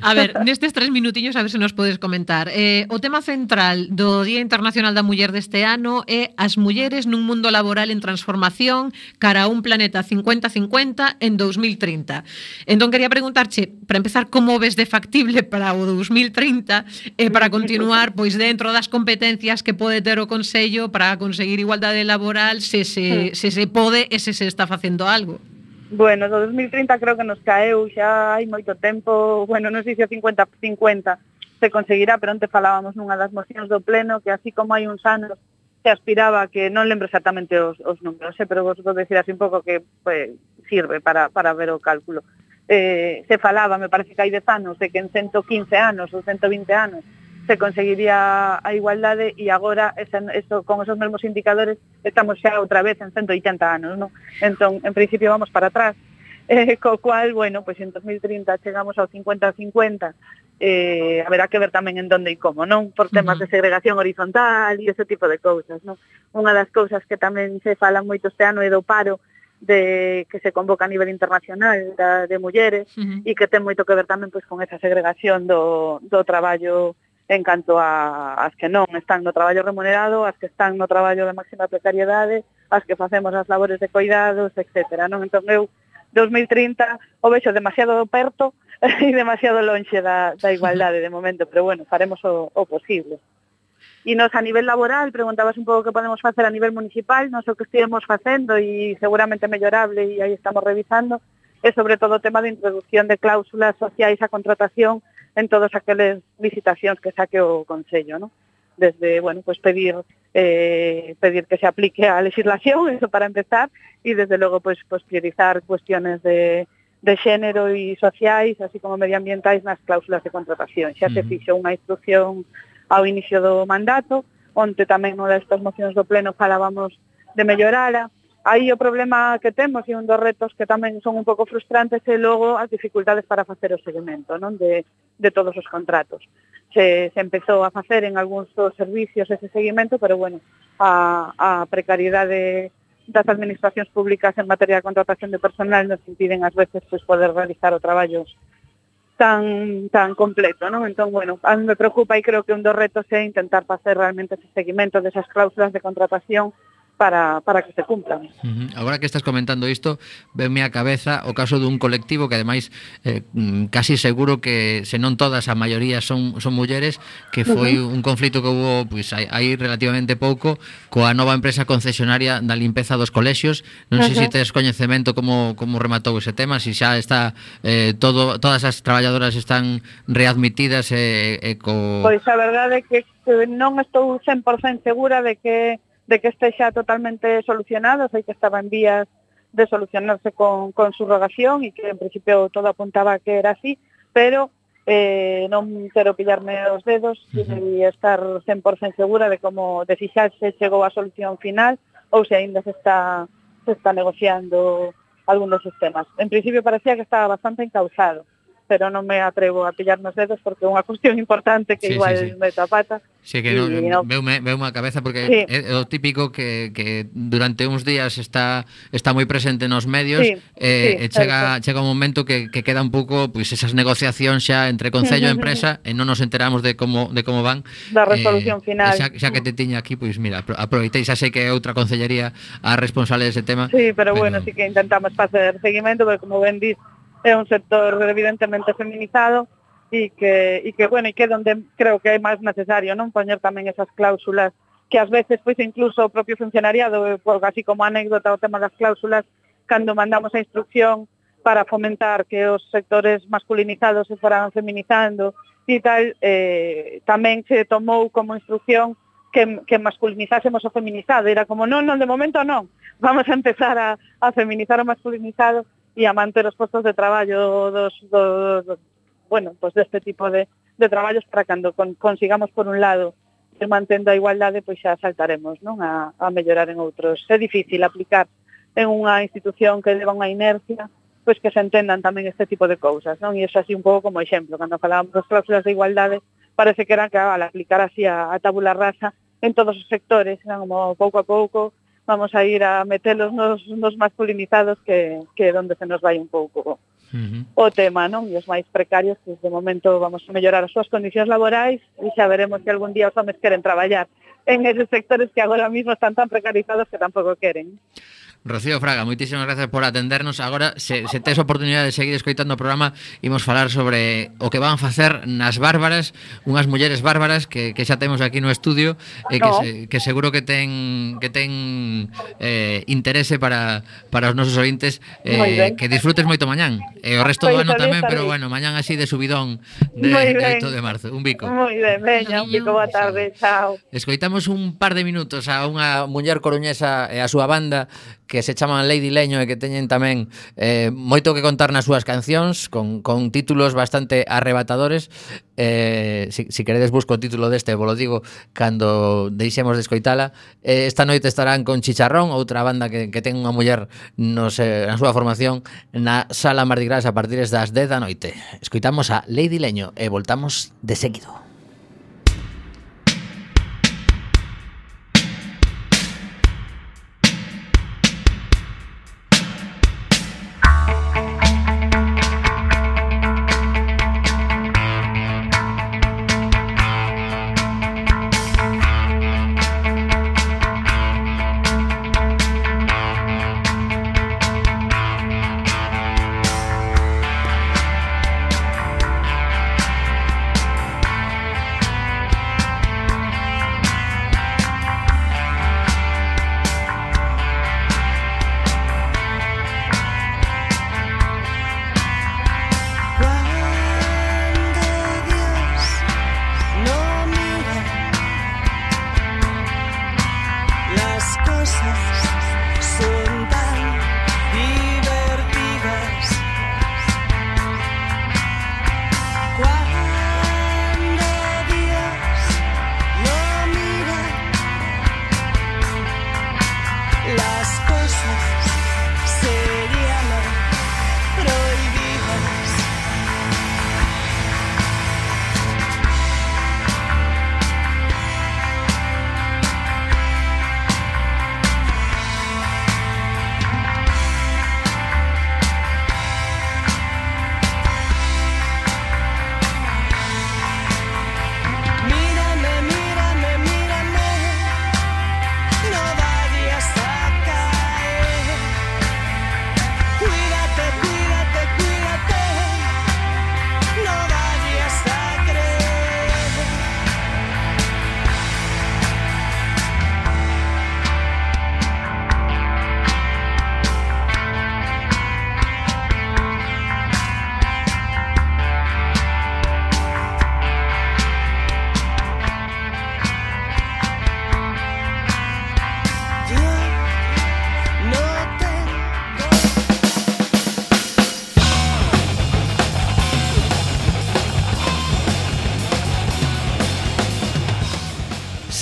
[SPEAKER 4] a ver, nestes tres minutiños, a ver se nos podes comentar. Eh, o tema central do Día Internacional da Muller deste ano é as mulleres nun mundo laboral en transformación cara a un planeta 50-50 en 2030. Entón, quería preguntarche, para empezar, como ves de factible para o 2030 e eh, para continuar pois dentro das competencias que pode ter o Consello para conseguir igualdade laboral se se, hmm. se se pode e se se está facendo algo.
[SPEAKER 3] Bueno, do 2030 creo que nos caeu xa hai moito tempo, bueno, non sei se o 50-50 se conseguirá, pero onte falábamos nunha das mocións do Pleno que así como hai uns anos se aspiraba que non lembro exactamente os, os números, eh, pero vos vou decir así un pouco que pues, sirve para, para ver o cálculo. Eh, se falaba, me parece que hai 10 anos, de que en 115 anos ou 120 anos se conseguiría a igualdade e agora esa, eso, con esos mesmos indicadores estamos xa outra vez en 180 anos, non? Entón, en principio vamos para atrás. Eh, co cual, bueno, pois pues en 2030 chegamos ao 50-50, eh, haberá que ver tamén en donde e como, non? Por temas de segregación horizontal e ese tipo de cousas, non? Unha das cousas que tamén se fala moito este ano é do paro, de que se convoca a nivel internacional da, de mulleres uh -huh. e que ten moito que ver tamén pois con esa segregación do, do traballo en canto a, as que non están no traballo remunerado, as que están no traballo de máxima precariedade, as que facemos as labores de cuidados, etc. Non? Entón eu 2030 o vexo demasiado perto e demasiado lonxe da, da igualdade de momento, pero bueno, faremos o, o posible. E nos a nivel laboral, preguntabas un pouco que podemos facer a nivel municipal, nos o que estivemos facendo e seguramente mellorable e aí estamos revisando, é sobre todo o tema de introducción de cláusulas sociais a contratación en todas aqueles licitacións que saque o Consello, ¿no? desde bueno pues pedir eh, pedir que se aplique a legislación eso para empezar y desde luego pues pues priorizar cuestiones de de xénero e sociais, así como medioambientais nas cláusulas de contratación. Xa se fixo unha instrucción ao inicio do mandato, onte tamén nunha destas mocións do Pleno falábamos de mellorala, aí o problema que temos e un dos retos que tamén son un pouco frustrantes é logo as dificultades para facer o seguimento non de, de todos os contratos. Se, se empezou a facer en algúns dos servicios ese seguimento, pero bueno, a, a precariedade das administracións públicas en materia de contratación de personal nos impiden ás veces pues, poder realizar o traballo tan tan completo, non? Entón, bueno, a mí me preocupa e creo que un dos retos é intentar facer realmente ese seguimento desas cláusulas de contratación para, para que se cumplan.
[SPEAKER 1] Uh -huh. Agora que estás comentando isto, venme a cabeza o caso dun colectivo que ademais eh, mm, casi seguro que se non todas a maioría son son mulleres, que foi uh -huh. un conflito que hubo pois pues, aí relativamente pouco coa nova empresa concesionaria da limpeza dos colexios. Non sei uh -huh. se tes coñecemento como como rematou ese tema, se si xa está eh, todo todas as traballadoras están readmitidas eh, e eh, eh, co
[SPEAKER 3] Pois a verdade é que non estou 100% segura de que de que este xa totalmente solucionado, sei que estaba en vías de solucionarse con, con subrogación e que en principio todo apuntaba que era así, pero eh, non quero pillarme os dedos uh -huh. e estar 100% segura de como de si xa se chegou a solución final ou se aínda se está, se está negociando algunos sistemas. En principio parecía que estaba bastante encauzado pero non me atrevo a pillar nos dedos porque é unha cuestión importante que sí, igual sí, sí. me tapata.
[SPEAKER 1] Sí, que non, no... veume, veume a cabeza porque sí. é o típico que, que durante uns días está está moi presente nos medios sí, eh, sí, e chega, chega un momento que, que queda un pouco pois pues, esas negociacións xa entre Concello e empresa e non nos enteramos de como de como van.
[SPEAKER 3] Da eh, resolución eh, final.
[SPEAKER 1] Xa, xa que te tiña aquí, pois pues, mira, aproveitei, xa sei que é outra concellería a responsable dese tema.
[SPEAKER 3] Sí, pero, pero... bueno, sí que intentamos facer seguimento, porque como ben dis, é un sector evidentemente feminizado e que, e que bueno, e que donde creo que é máis necesario non poñer tamén esas cláusulas que ás veces pois incluso o propio funcionariado, eh, así como anécdota o tema das cláusulas, cando mandamos a instrucción para fomentar que os sectores masculinizados se foran feminizando e tal, eh, tamén se tomou como instrucción que, que masculinizásemos o feminizado. Era como, non, non, de momento non, vamos a empezar a, a feminizar o masculinizado e a manter os postos de traballo dos, dos, dos bueno, pois pues deste tipo de, de traballos para cando con, consigamos por un lado que mantendo a igualdade, pois xa saltaremos non a, a mellorar en outros. É difícil aplicar en unha institución que leva unha inercia, pois que se entendan tamén este tipo de cousas, non? E iso así un pouco como exemplo, cando falábamos das cláusulas de igualdade, parece que era que al aplicar así a, a tabula rasa en todos os sectores, eran como pouco a pouco vamos a ir a metelos nos, nos masculinizados que, que donde se nos vai un pouco Uh -huh. o tema, non? E os máis precarios, que de momento vamos a mellorar as súas condicións laborais e xa veremos se algún día os homens queren traballar en esos sectores que agora mismo están tan precarizados que tampouco queren.
[SPEAKER 1] Rocío Fraga, moitísimas gracias por atendernos. Agora, se, se tes oportunidade de seguir escoitando o programa, imos falar sobre o que van facer nas bárbaras, unhas mulleres bárbaras que, que xa temos aquí no estudio e que, se, que seguro que ten que ten eh, interese para, para os nosos ointes eh, que disfrutes moito mañán. E o resto do ano tamén, pero bueno, mañán así de subidón de, de 8 de marzo. Un bico.
[SPEAKER 3] Moi ben, veña, un bico, boa tarde, chao.
[SPEAKER 1] Escoitamos un par de minutos a unha muller coruñesa e a súa banda que se chaman Lady Leño e que teñen tamén eh, moito que contar nas súas cancións con, con títulos bastante arrebatadores. Eh, si, si queredes busco o título deste vos digo cando deixemos de escoitala. Eh, esta noite estarán con Chicharrón outra banda que, que ten unha muller no sé, na súa formación na sala Mardi Gras a partir das 10 da noite. Escoitamos a Lady Leño e voltamos de seguido.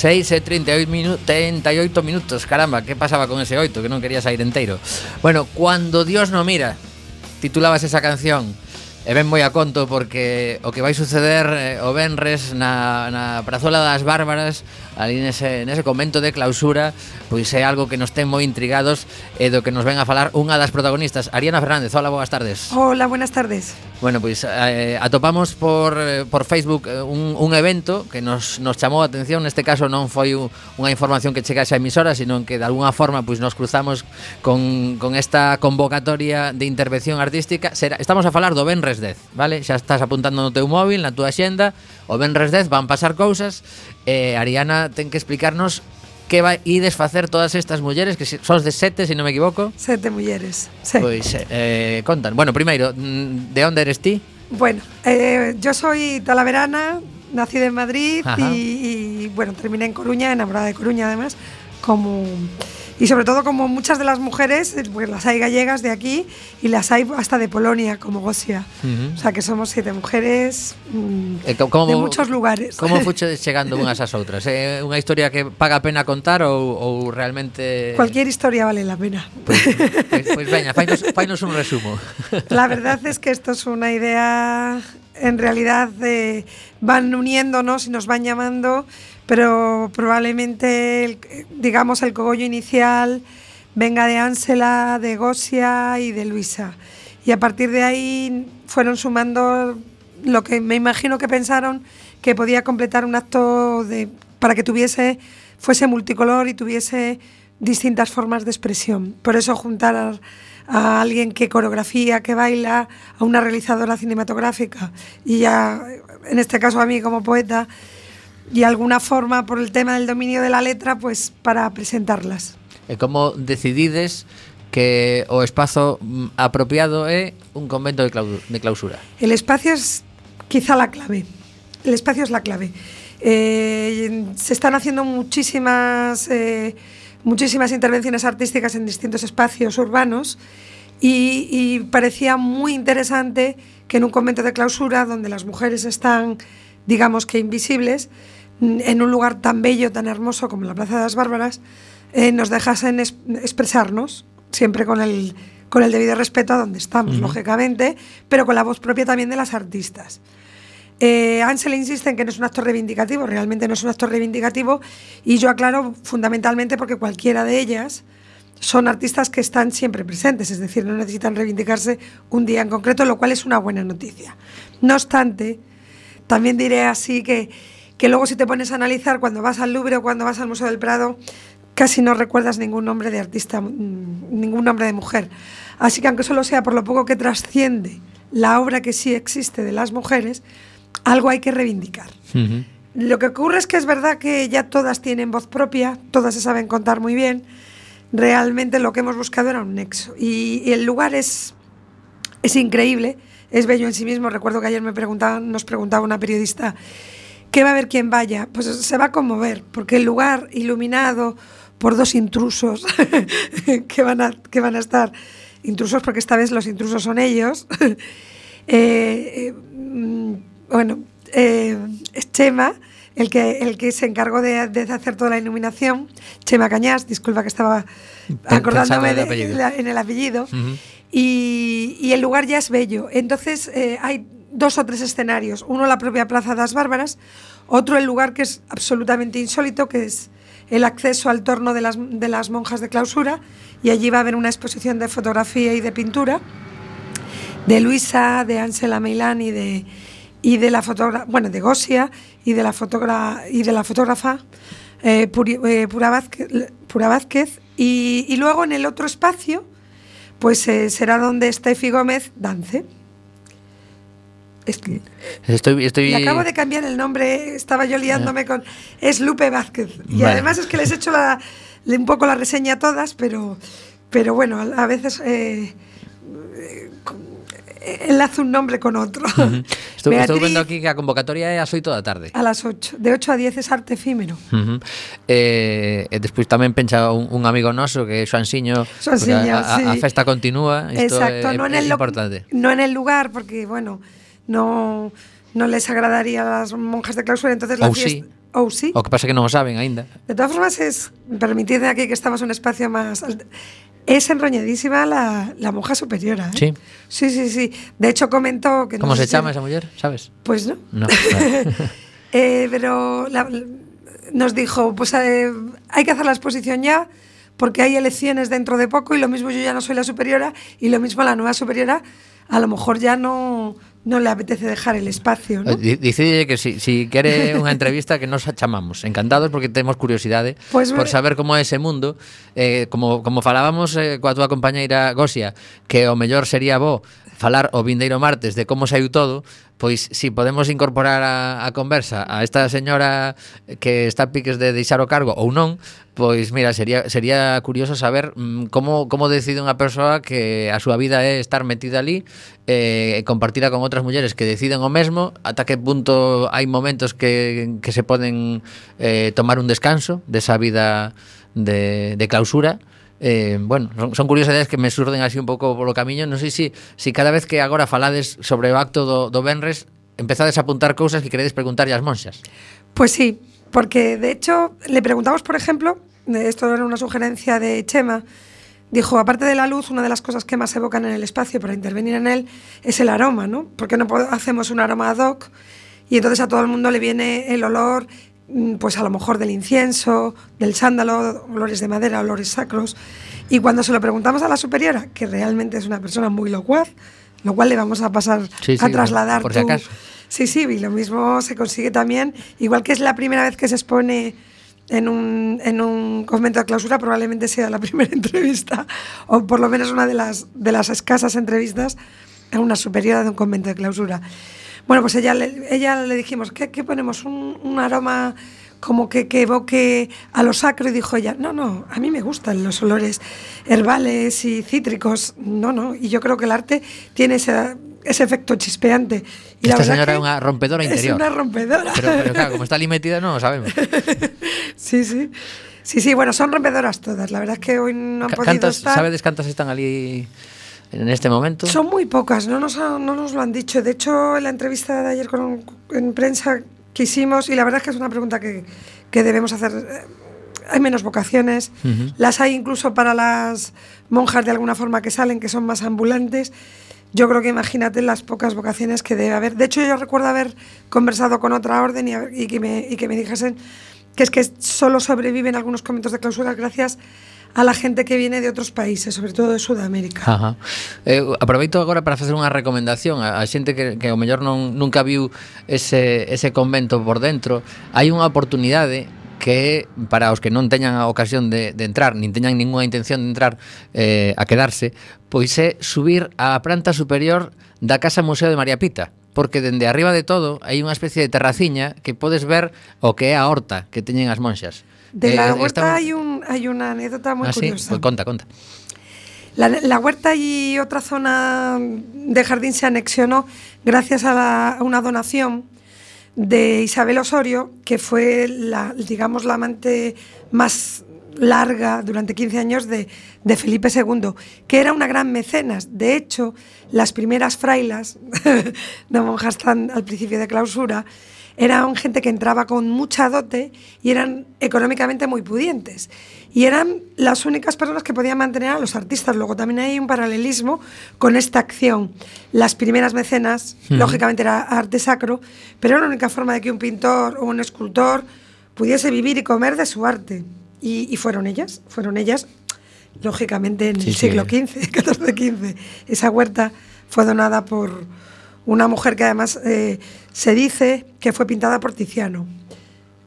[SPEAKER 1] 6 e 38, minu 38 minutos Caramba, que pasaba con ese 8 Que non quería sair enteiro Bueno, Cuando Dios no mira Titulabas esa canción E ben moi a conto porque o que vai suceder eh, o Benres na, na Prazola das Bárbaras ali nese, nese convento de clausura pois é algo que nos ten moi intrigados e do que nos ven a falar unha das protagonistas Ariana Fernández, hola, boas tardes.
[SPEAKER 5] Hola, buenas tardes.
[SPEAKER 1] Bueno, pois eh, atopamos por, eh, por Facebook eh, un, un evento que nos, nos chamou a atención. Neste caso non foi u, unha información que chegase a emisora Sino que de alguna forma pois, nos cruzamos con, con esta convocatoria de intervención artística. Será, Estamos a falar do Benres 10, vale? Xa estás apuntando no teu móvil, na túa xenda O Benres 10 van pasar cousas. E eh, Ariana ten que explicarnos que vai ides facer todas estas mulleres Que si- sos de sete, se non me equivoco
[SPEAKER 5] Sete mulleres. Sí.
[SPEAKER 1] Pois eh, contan Bueno, primeiro, mm, de onde eres ti?
[SPEAKER 5] Bueno, eh, yo soy talaverana, nacida en Madrid y, y, bueno, terminé en Coruña, enamorada de Coruña además, como y sobre todo como muchas de las mujeres, eh, porque las hay gallegas de aquí y las hay hasta de Polonia, como Gosia.
[SPEAKER 1] Ujú.
[SPEAKER 5] O sea que somos siete mujeres mm,
[SPEAKER 1] E como-
[SPEAKER 5] de muchos lugares.
[SPEAKER 1] Como fuche chegando unhas ás outras? É unha historia que paga a pena contar ou, ou realmente...
[SPEAKER 5] Cualquier historia vale la pena.
[SPEAKER 1] Pois, pois, pois veña, fainos, fainos un resumo.
[SPEAKER 5] La verdad es que esto es una idea, en realidad eh, van uniéndonos y nos van llamando, pero probablemente, el- digamos, el cogollo inicial venga de Ánsela, de Gosia y de Luisa. Y a partir de ahí fueron sumando lo que me imagino que pensaron que podía completar un acto de, para que tuviese, fuese multicolor y tuviese distintas formas de expresión. Por eso juntar a, alguien que coreografía, que baila, a una realizadora cinematográfica y a, en este caso a mí como poeta, y alguna forma por el tema del dominio de la letra, pues para presentarlas.
[SPEAKER 1] E como decidides que o espazo mm, apropiado é un convento de, de clausura?
[SPEAKER 5] El espacio es quizá la clave. El espacio es la clave. Eh, se están haciendo muchísimas, eh, muchísimas intervenciones artísticas en distintos espacios urbanos y, y, parecía muy interesante que en un convento de clausura, donde las mujeres están, digamos que invisibles, en un lugar tan bello, tan hermoso como la Plaza de las Bárbaras, eh, nos dejasen es- expresarnos, siempre con el, con el debido respeto a donde estamos, lógicamente, pero con la voz propia también de las artistas. Eh, Ansel insiste en que no es un acto reivindicativo, realmente no es un acto reivindicativo, y yo aclaro fundamentalmente porque cualquiera de ellas son artistas que están siempre presentes, es decir, no necesitan reivindicarse un día en concreto, lo cual es una buena noticia. No obstante, también diré así que, que luego si te pones a analizar cuando vas al Louvre o cuando vas al Museo del Prado, casi no recuerdas ningún nombre de artista, mm, ningún nombre de mujer. Así que aunque solo sea por lo poco que trasciende la obra que sí existe de las mujeres, algo hay que reivindicar. Lo que ocurre es que es verdad que ya todas tienen voz propia, todas se saben contar muy bien. Realmente lo que hemos buscado era un nexo. Y, y el lugar es, es increíble, es bello en sí mismo. Recuerdo que ayer me preguntaban, nos preguntaba una periodista, ¿qué va a haber quien vaya? Pues se va a conmover, porque el lugar iluminado por dos intrusos que, van a, que van a estar, intrusos porque esta vez los intrusos son ellos, eh, eh, mm, bueno, eh, es Chema, el que, el que se encargó de, de hacer toda la iluminación, Chema Cañas, disculpa que estaba acordándome
[SPEAKER 1] pensando en el
[SPEAKER 5] de- en el apellido, y, y el lugar ya es bello. Entonces eh, hay dos o tres escenarios, uno la propia Plaza de las Bárbaras, otro el lugar que es absolutamente insólito, que es el acceso al torno de las, de las monjas de clausura, y allí va a haber una exposición de fotografía y de pintura de Luisa, de Ansela Meilán y de y de la fotógrafa, bueno, de Gosia y de la fotógrafa y de la fotógrafa eh, Puri- eh, Pura Vázquez, y luego en el otro espacio, pues eh, será donde Steffi Gómez dance. Es
[SPEAKER 1] Estoy, estoy...
[SPEAKER 5] y acabo de cambiar el nombre, estaba yo liándome con. Es Lupe Vázquez. Y
[SPEAKER 1] Vale.
[SPEAKER 5] además es que les he hecho la, le- un poco la reseña a todas, pero, pero bueno, a, veces eh, eh, eh, enlazo un nombre con otro.
[SPEAKER 1] Estou, estou
[SPEAKER 5] Beatriz,
[SPEAKER 1] vendo aquí que a convocatoria é ás 8 da tarde.
[SPEAKER 5] A las 8. De 8 a 10 es arte efímero.
[SPEAKER 1] Uh -huh. eh, e despois tamén pensa un, un amigo noso que é Xoansiño,
[SPEAKER 5] Xoansiño,
[SPEAKER 1] porque a,
[SPEAKER 5] sí.
[SPEAKER 1] festa continúa, isto
[SPEAKER 5] Exacto,
[SPEAKER 1] é,
[SPEAKER 5] no, en el
[SPEAKER 1] importante.
[SPEAKER 5] no en el lugar, porque bueno, no, no les agradaría a las monjas de clausura, entonces la
[SPEAKER 1] Ou sí.
[SPEAKER 5] Ou sí.
[SPEAKER 1] O que pasa que non o saben aínda.
[SPEAKER 5] De todas formas, es, permitidme aquí que estamos en un espacio más... Es enroñadísima la, la monja superiora. ¿eh?
[SPEAKER 1] Sí.
[SPEAKER 5] Sí, sí, sí. De hecho, comentó que... no
[SPEAKER 1] Como
[SPEAKER 5] sé
[SPEAKER 1] se chama esa muller, sabes?
[SPEAKER 5] Pues no.
[SPEAKER 1] No.
[SPEAKER 5] Eh, pero la- nos dijo, pues eh, hay que hacer la exposición ya, porque hay elecciones dentro de poco y lo mismo yo ya no soy la superiora y lo mismo la nueva superiora a lo mejor ya no, non le apetece dejar el espacio, ¿no?
[SPEAKER 1] Eh, Dicide que si, si quere unha entrevista que nos chamamos, encantados porque temos curiosidade
[SPEAKER 5] pues
[SPEAKER 1] por saber como é ese mundo, eh, como, como falábamos eh, coa túa compañeira Gosia, que o mellor sería bo falar o vindeiro martes de como saiu todo, pois si podemos incorporar a, a conversa a esta señora que está piques de deixar o cargo ou non, pois mira, sería sería curioso saber mm, como como decide unha persoa que a súa vida é estar metida ali eh compartida con outras mulleres que deciden o mesmo, ata que punto hai momentos que que se poden eh tomar un descanso desa vida de de clausura Eh, bueno, son, curiosidades que me surden así un pouco polo camiño Non sei se si, si cada vez que agora falades sobre o acto do, Benres Empezades a apuntar cousas que queredes preguntarlle ás monxas
[SPEAKER 5] Pues sí, porque de hecho le preguntamos, por ejemplo, de esto era una sugerencia de Chema, dijo, aparte de la luz, una de las cosas que más evocan en el espacio para intervenir en él es el aroma, ¿no? Porque no hacemos un aroma ad hoc y entonces a todo el mundo le viene el olor, pues a lo mejor del incienso, del sándalo, olores de madera, olores sacros. Y cuando se lo preguntamos a la superiora, que realmente es una persona muy locuaz, lo cual le vamos a pasar
[SPEAKER 1] Sí, sí,
[SPEAKER 5] a trasladar
[SPEAKER 1] por si
[SPEAKER 5] tu-
[SPEAKER 1] acaso.
[SPEAKER 5] Sí, sí, y lo mismo se consigue también, igual que es la primera vez que se expone en un, en un convento de clausura, probablemente sea la primera entrevista, o por lo menos una de las, de las escasas entrevistas a una superiora de un convento de clausura. Bueno, pues ella le, ella le dijimos, ¿qué, qué ponemos? Un, un aroma como que, que evoque a lo sacro y dijo ella, no, no, a mí me gustan los olores herbales y cítricos, no, no, y yo creo que el arte tiene ese, ese efecto chispeante. Y
[SPEAKER 1] Esta señora
[SPEAKER 5] que
[SPEAKER 1] é unha rompedora
[SPEAKER 5] Es
[SPEAKER 1] interior.
[SPEAKER 5] una rompedora.
[SPEAKER 1] Pero, pero claro, como está ali metida non o sabemos.
[SPEAKER 5] Sí, sí. Sí, sí, bueno, son rompedoras todas. La verdad es que hoy no han
[SPEAKER 1] Ca-
[SPEAKER 5] podido estar.
[SPEAKER 1] sabedes cantas están ali en este momento?
[SPEAKER 5] Son muy pocas, no nos, ha- no nos lo han dicho. De hecho, en la entrevista de ayer con, en prensa que hicimos, y la verdad es que es una pregunta que, que debemos hacer. eh, Hay menos vocaciones, las hay incluso para las monjas de alguna forma que salen, que son más ambulantes. Yo creo que imagínate las pocas vocaciones que debe haber. De hecho, yo recuerdo haber conversado con otra orden y, y que, me, y que me dijesen que es que solo sobreviven algunos conventos de clausura gracias a a la gente que viene de outros países, sobre todo de Sudamérica.
[SPEAKER 1] Ajá. Eh, aproveito agora para facer unha recomendación a, a xente que, que ao mellor non, nunca viu ese, ese convento por dentro. Hai unha oportunidade que para os que non teñan a ocasión de, de entrar, nin teñan ninguna intención de entrar eh, a quedarse, pois é subir á planta superior da Casa Museo de María Pita porque dende arriba de todo hai unha especie de terraciña que podes ver o que é a horta que teñen as monxas.
[SPEAKER 5] De la
[SPEAKER 1] Eh,
[SPEAKER 5] huerta
[SPEAKER 1] está-
[SPEAKER 5] hay, un, hay una anécdota muy
[SPEAKER 1] Ah, sí?
[SPEAKER 5] curiosa.
[SPEAKER 1] Pues conta, conta.
[SPEAKER 5] La, la huerta y otra zona de jardín se anexionó gracias a, la- a una donación de Isabel Osorio, que fue la, digamos, la amante más larga durante 15 años de, de Felipe II, que era una gran mecenas. De hecho, las primeras frailas, no monjas tan al principio de clausura, eran gente que entraba con mucha dote y eran económicamente muy pudientes. Y eran las únicas personas que podían mantener a los artistas. Luego también hay un paralelismo con esta acción. Las primeras mecenas, lógicamente era arte sacro, pero era la única forma de que un pintor o un escultor pudiese vivir y comer de su arte. Y, y fueron ellas, fueron ellas, lógicamente en
[SPEAKER 1] Sí,
[SPEAKER 5] el
[SPEAKER 1] sí.
[SPEAKER 5] siglo XV, XIV-XV. Esa huerta fue donada por una mujer que además eh, se dice que fue pintada por Tiziano.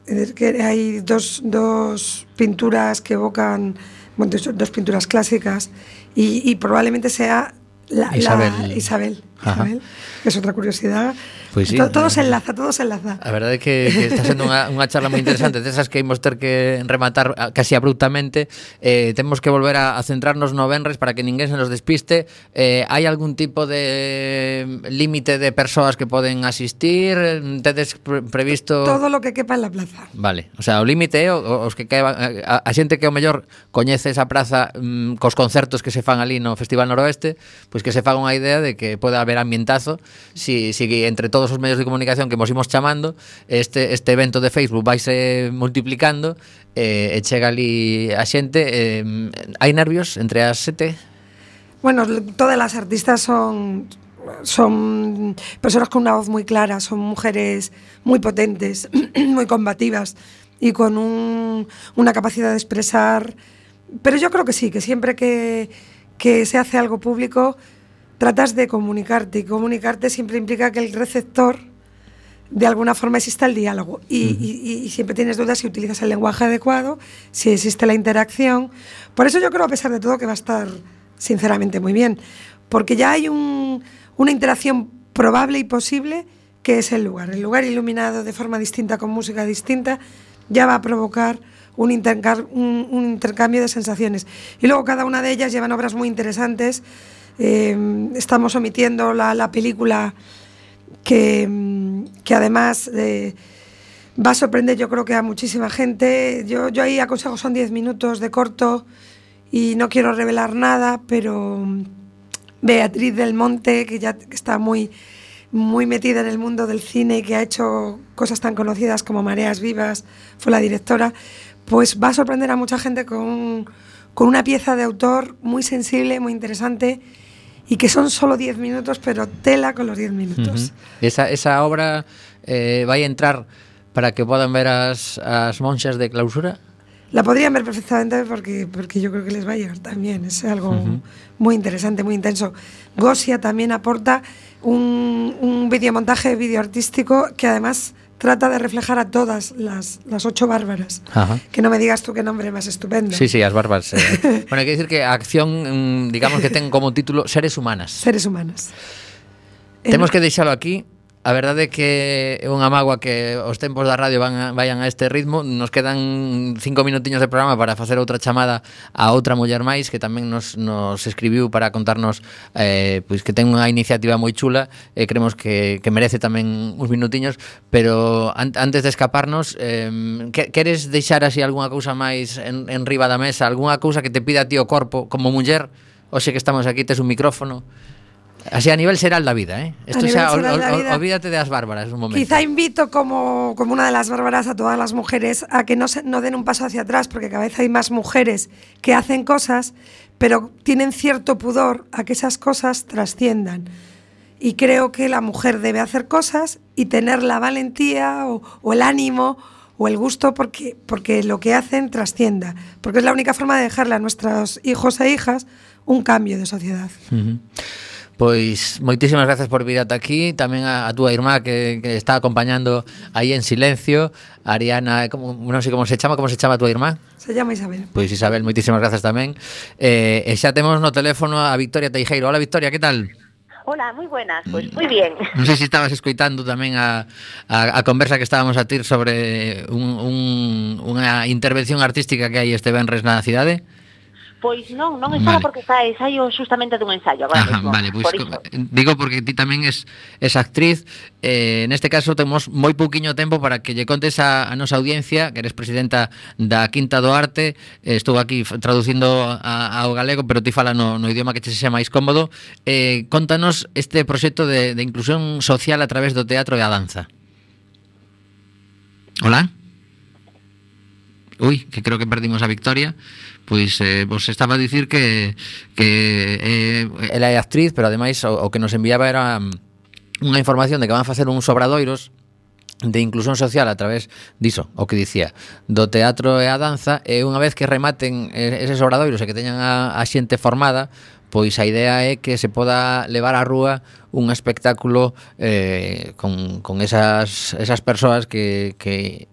[SPEAKER 5] Es que hay dos, dos pinturas que evocan, bueno, dos, pinturas clásicas y, y probablemente sea la, la-
[SPEAKER 1] Isabel.
[SPEAKER 5] Isabel, que es outra curiosidade.
[SPEAKER 1] Pois sí,
[SPEAKER 5] todo, todo se enlaza, todo se enlaza.
[SPEAKER 1] A verdade é que, que está sendo unha, unha charla moi interesante, desas que imos ter que rematar ah, casi abruptamente. Eh, temos que volver a, a centrarnos no Benres para que ninguén se nos despiste. Eh, hai algún tipo de mm, límite de persoas que poden asistir? Tedes pre previsto...
[SPEAKER 5] Todo lo que quepa en la plaza.
[SPEAKER 1] Vale, o sea, o límite eh? é os que queban, eh, a, a xente que o mellor coñece esa praza mm, cos concertos que se fan ali no Festival Noroeste, pois pues que se faga unha idea de que pode haber haber ambientazo si, si entre todos os medios de comunicación que mos imos chamando este, este evento de Facebook vaise multiplicando eh, e chega ali a xente eh, hai nervios entre as sete?
[SPEAKER 5] Bueno, todas as artistas son son personas con una voz muy clara, son mujeres muy potentes, muy combativas y con un, una capacidad de expresar. Pero yo creo que sí, que siempre que, que se hace algo público, tratas de comunicarte y comunicarte siempre implica que el receptor de alguna forma exista el diálogo y, y- y siempre tienes dudas si utilizas el lenguaje adecuado, si existe la interacción. Por eso yo creo, a pesar de todo, que va a estar sinceramente muy bien, porque ya hay un- una interacción probable y posible que es el lugar. El lugar iluminado de forma distinta, con música distinta, ya va a provocar un- un intercambio de sensaciones. Y luego cada una de ellas llevan obras muy interesantes. Eh, estamos omitiendo la, la película que, mm, que además eh, va a sorprender yo creo que a muchísima gente. Yo, yo ahí aconsejo son 10 minutos de corto y no quiero revelar nada, pero mm, Beatriz del Monte, que ya está muy, muy metida en el mundo del cine y que ha hecho cosas tan conocidas como Mareas Vivas, fue la directora, pues va a sorprender a mucha gente con, con una pieza de autor muy sensible, muy interesante y que son solo 10 minutos, pero tela con los 10 minutos.
[SPEAKER 1] Ujú. esa, esa obra eh, vai entrar para que podan ver as, as monxas de clausura
[SPEAKER 5] La podrían ver perfectamente porque, porque yo creo que les va a llegar también. Es algo muy interesante, muy intenso. Gosia también aporta un, un videomontaje video artístico que además trata de reflejar a todas las, las ocho bárbaras.
[SPEAKER 1] Ajá.
[SPEAKER 5] Que no me digas tú qué nombre más estupendo.
[SPEAKER 1] Sí, sí, las bárbaras. Eh. bueno, hay que decir que acción, mm, digamos que ten como título Seres Humanas.
[SPEAKER 5] Seres Humanas.
[SPEAKER 1] Temos que deixalo aquí A verdade é que é unha mágoa que os tempos da radio van a, vayan a este ritmo. Nos quedan cinco minutiños de programa para facer outra chamada a outra muller máis que tamén nos, nos escribiu para contarnos eh, pois que ten unha iniciativa moi chula e eh, creemos que, que merece tamén uns minutiños, pero an antes de escaparnos, eh, que, queres deixar así algunha cousa máis en, en riba da mesa, algunha cousa que te pida ti o corpo como muller? Oxe que estamos aquí, tes un micrófono Así a nivel xeral da vida, eh? Esto xa, ol- ol- olvídate de as bárbaras un momento.
[SPEAKER 5] Quizá invito como, como una de las bárbaras a todas las mujeres a que no, se, no den un paso hacia atrás, porque cada vez hay más mujeres que hacen cosas, pero tienen cierto pudor a que esas cosas trasciendan. Y creo que la mujer debe hacer cosas y tener la valentía o, o el ánimo o el gusto porque, porque lo que hacen trascienda. Porque es la única forma de dejarle a nuestros hijos e hijas un cambio de sociedad.
[SPEAKER 1] Ujú. Pois moitísimas grazas por vir ata aquí. Tamén a, a túa irmá que, que está acompañando aí en silencio. Ariana, como, non sei como se chama Como se chama a túa irmá?
[SPEAKER 5] Se chama Isabel.
[SPEAKER 1] Pois Isabel, moitísimas grazas tamén. Eh, E xa temos no teléfono a Victoria Teijeiro. Hola Victoria, que tal?
[SPEAKER 6] Hola, moi buenas, pois pues, moi bien.
[SPEAKER 1] Non sei se estabas escoitando tamén a, a, a conversa que estábamos a tir Sobre un, un, unha intervención artística que hai este Benres na cidade.
[SPEAKER 6] Pois non, non ensaya
[SPEAKER 1] vale.
[SPEAKER 6] porque está ensayo justamente dun ensayo agora
[SPEAKER 1] Ajá,
[SPEAKER 6] mismo,
[SPEAKER 1] Vale, pois
[SPEAKER 6] por iso.
[SPEAKER 1] digo porque ti tamén es, es actriz eh, Neste caso temos moi pouquiño tempo para que lle contes a, a nosa audiencia Que eres presidenta da Quinta do Arte eh, Estou aquí traducindo a, ao galego pero ti fala no, no idioma que te sexa máis cómodo eh, Contanos este proxecto de, de inclusión social a través do teatro e a danza Hola Ui, que creo que perdimos a Victoria pois eh, vos estaba a dicir que que eh, ela é actriz, pero ademais o, o que nos enviaba era mm, unha información de que van a facer uns obradoiros de inclusión social a través diso, o que dicía, do teatro e a danza, e unha vez que rematen eses obradoiros e que teñan a, a xente formada, pois a idea é que se poda levar á rúa un espectáculo eh, con, con esas, esas persoas que, que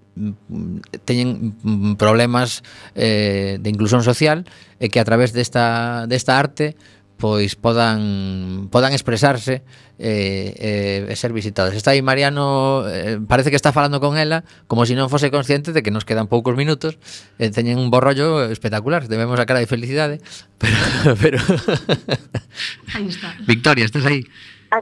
[SPEAKER 1] teñen mm, problemas eh, de inclusión social e que a través desta, desta arte pois podan podan expresarse eh, eh, e ser visitadas. Está aí Mariano, eh, parece que está falando con ela como se si non fose consciente de que nos quedan poucos minutos, eh, teñen un borrollo espectacular, debemos a cara de felicidade, pero pero
[SPEAKER 4] Aí está.
[SPEAKER 1] Victoria, estás aí.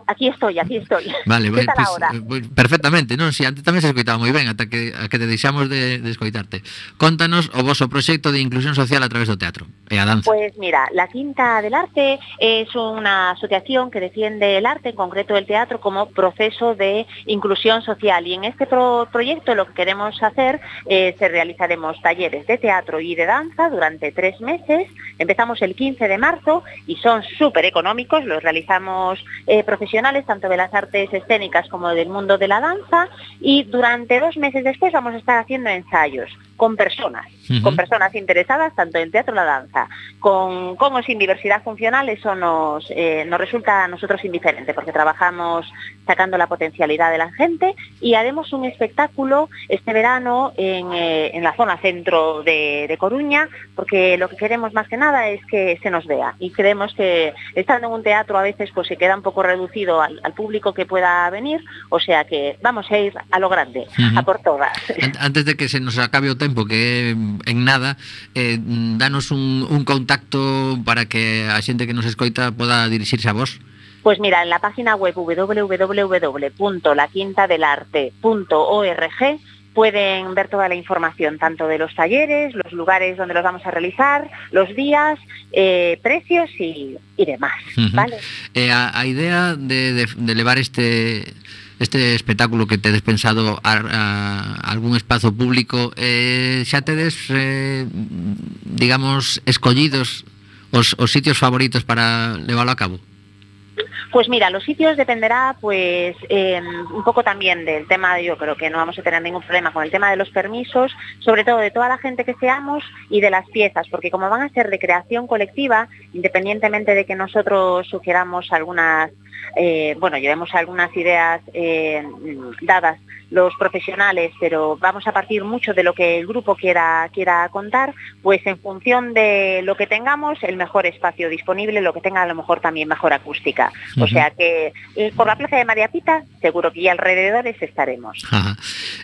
[SPEAKER 6] Aquí estoy, aquí estoy.
[SPEAKER 1] Vale,
[SPEAKER 6] ¿Qué tal
[SPEAKER 1] pois,
[SPEAKER 6] ahora?
[SPEAKER 1] eh, pois, perfectamente, non? Si antes tamén se escoitaba moi ben ata que a que te deixamos de, de escoitarte. Contanos o voso proxecto de inclusión social a través do teatro e a danza.
[SPEAKER 6] Pues mira, la Quinta del Arte es una asociación que defiende el arte, en concreto el teatro, como proceso de inclusión social. Y en este pro- proyecto lo que queremos hacer es que realizaremos talleres de teatro y de danza durante tres meses. Empezamos el 15 de marzo y son súper económicos. Los realizamos eh, profesionales, tanto de las artes escénicas como del mundo de la danza. Y durante dos meses después vamos a estar haciendo ensayos con personas, con personas interesadas tanto en teatro como la danza. Con, con o sin diversidad funcional eso nos, eh, nos resulta a nosotros indiferente porque trabajamos sacando la potencialidad de la gente y haremos un espectáculo este verano en, eh, en la zona centro de, de Coruña porque lo que queremos más que nada es que se nos vea y creemos que estando en un teatro a veces pues se queda un poco reducido al, al público que pueda venir, o sea que vamos a ir a lo grande, a por todas.
[SPEAKER 1] An- Antes de que se nos acabe o tempo que é en nada eh, danos un, un contacto para que a xente que nos escoita poda dirixirse a vos
[SPEAKER 6] Pues mira, en la página web www.laquintadelarte.org pueden ver toda la información, tanto de los talleres, los lugares donde los vamos a realizar, los días, eh, precios y, y demás.
[SPEAKER 1] Ujú.
[SPEAKER 6] ¿vale?
[SPEAKER 1] E a, a idea de, de, de levar este este espectáculo que tedes pensado a, a algún espazo público eh, xa tedes eh, digamos escollidos os, os sitios favoritos para leválo a cabo?
[SPEAKER 6] Pues mira, los sitios dependerá pues eh, un poco también del tema, yo creo que no vamos a tener ningún problema con el tema de los permisos, sobre todo de toda la gente que seamos y de las piezas, porque como van a ser de creación colectiva, independientemente de que nosotros sugiéramos algunas, eh, bueno, llevemos algunas ideas eh, dadas los profesionales, pero vamos a partir mucho de lo que el grupo quiera, quiera contar, pues en función de lo que tengamos, el mejor espacio disponible, lo que tenga a lo mejor también mejor acústica. O sea que eh, por la Plaza de María Pita, seguro que ya alrededores estaremos.
[SPEAKER 1] Ajá.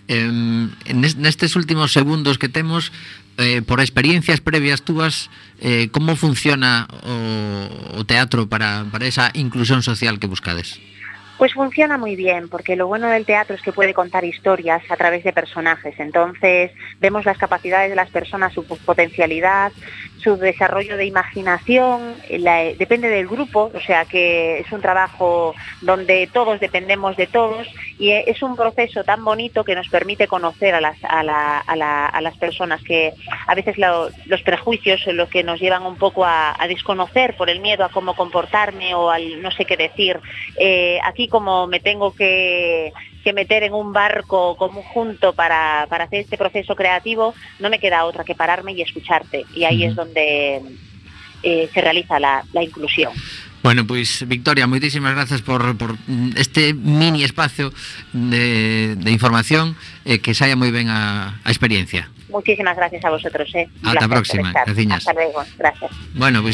[SPEAKER 1] Em, nes- nestes últimos segundos que temos eh, por experiencias previas túas eh, como funciona o, o teatro para, para esa inclusión social que buscades?
[SPEAKER 6] Pues funciona muy bien, porque lo bueno del teatro es que puede contar historias a través de personajes. Entonces vemos las capacidades de las personas, su potencialidad, su desarrollo de imaginación, la- depende del grupo, o sea que es un trabajo donde todos dependemos de todos y eh, es un proceso tan bonito que nos permite conocer a las, a la- a la- a las personas que a veces lo- los prejuicios son los que nos llevan un poco a, a desconocer por el miedo a cómo comportarme o al no sé qué decir. Eh, aquí como me tengo que, que meter en un barco conjunto para, para hacer este proceso creativo, no me queda otra que pararme y escucharte. Y ahí es donde eh, se realiza la, la inclusión.
[SPEAKER 1] Bueno, pois Victoria, moitísimas grazas por, por mm, este mini espacio de, de información eh, que saia moi ben a, a experiencia.
[SPEAKER 6] Muchísimas gracias a vosotros. Eh.
[SPEAKER 1] Hasta
[SPEAKER 6] por
[SPEAKER 1] próxima,
[SPEAKER 6] estar.
[SPEAKER 1] graciñas.
[SPEAKER 6] Hasta luego. Gracias.
[SPEAKER 1] Bueno, pois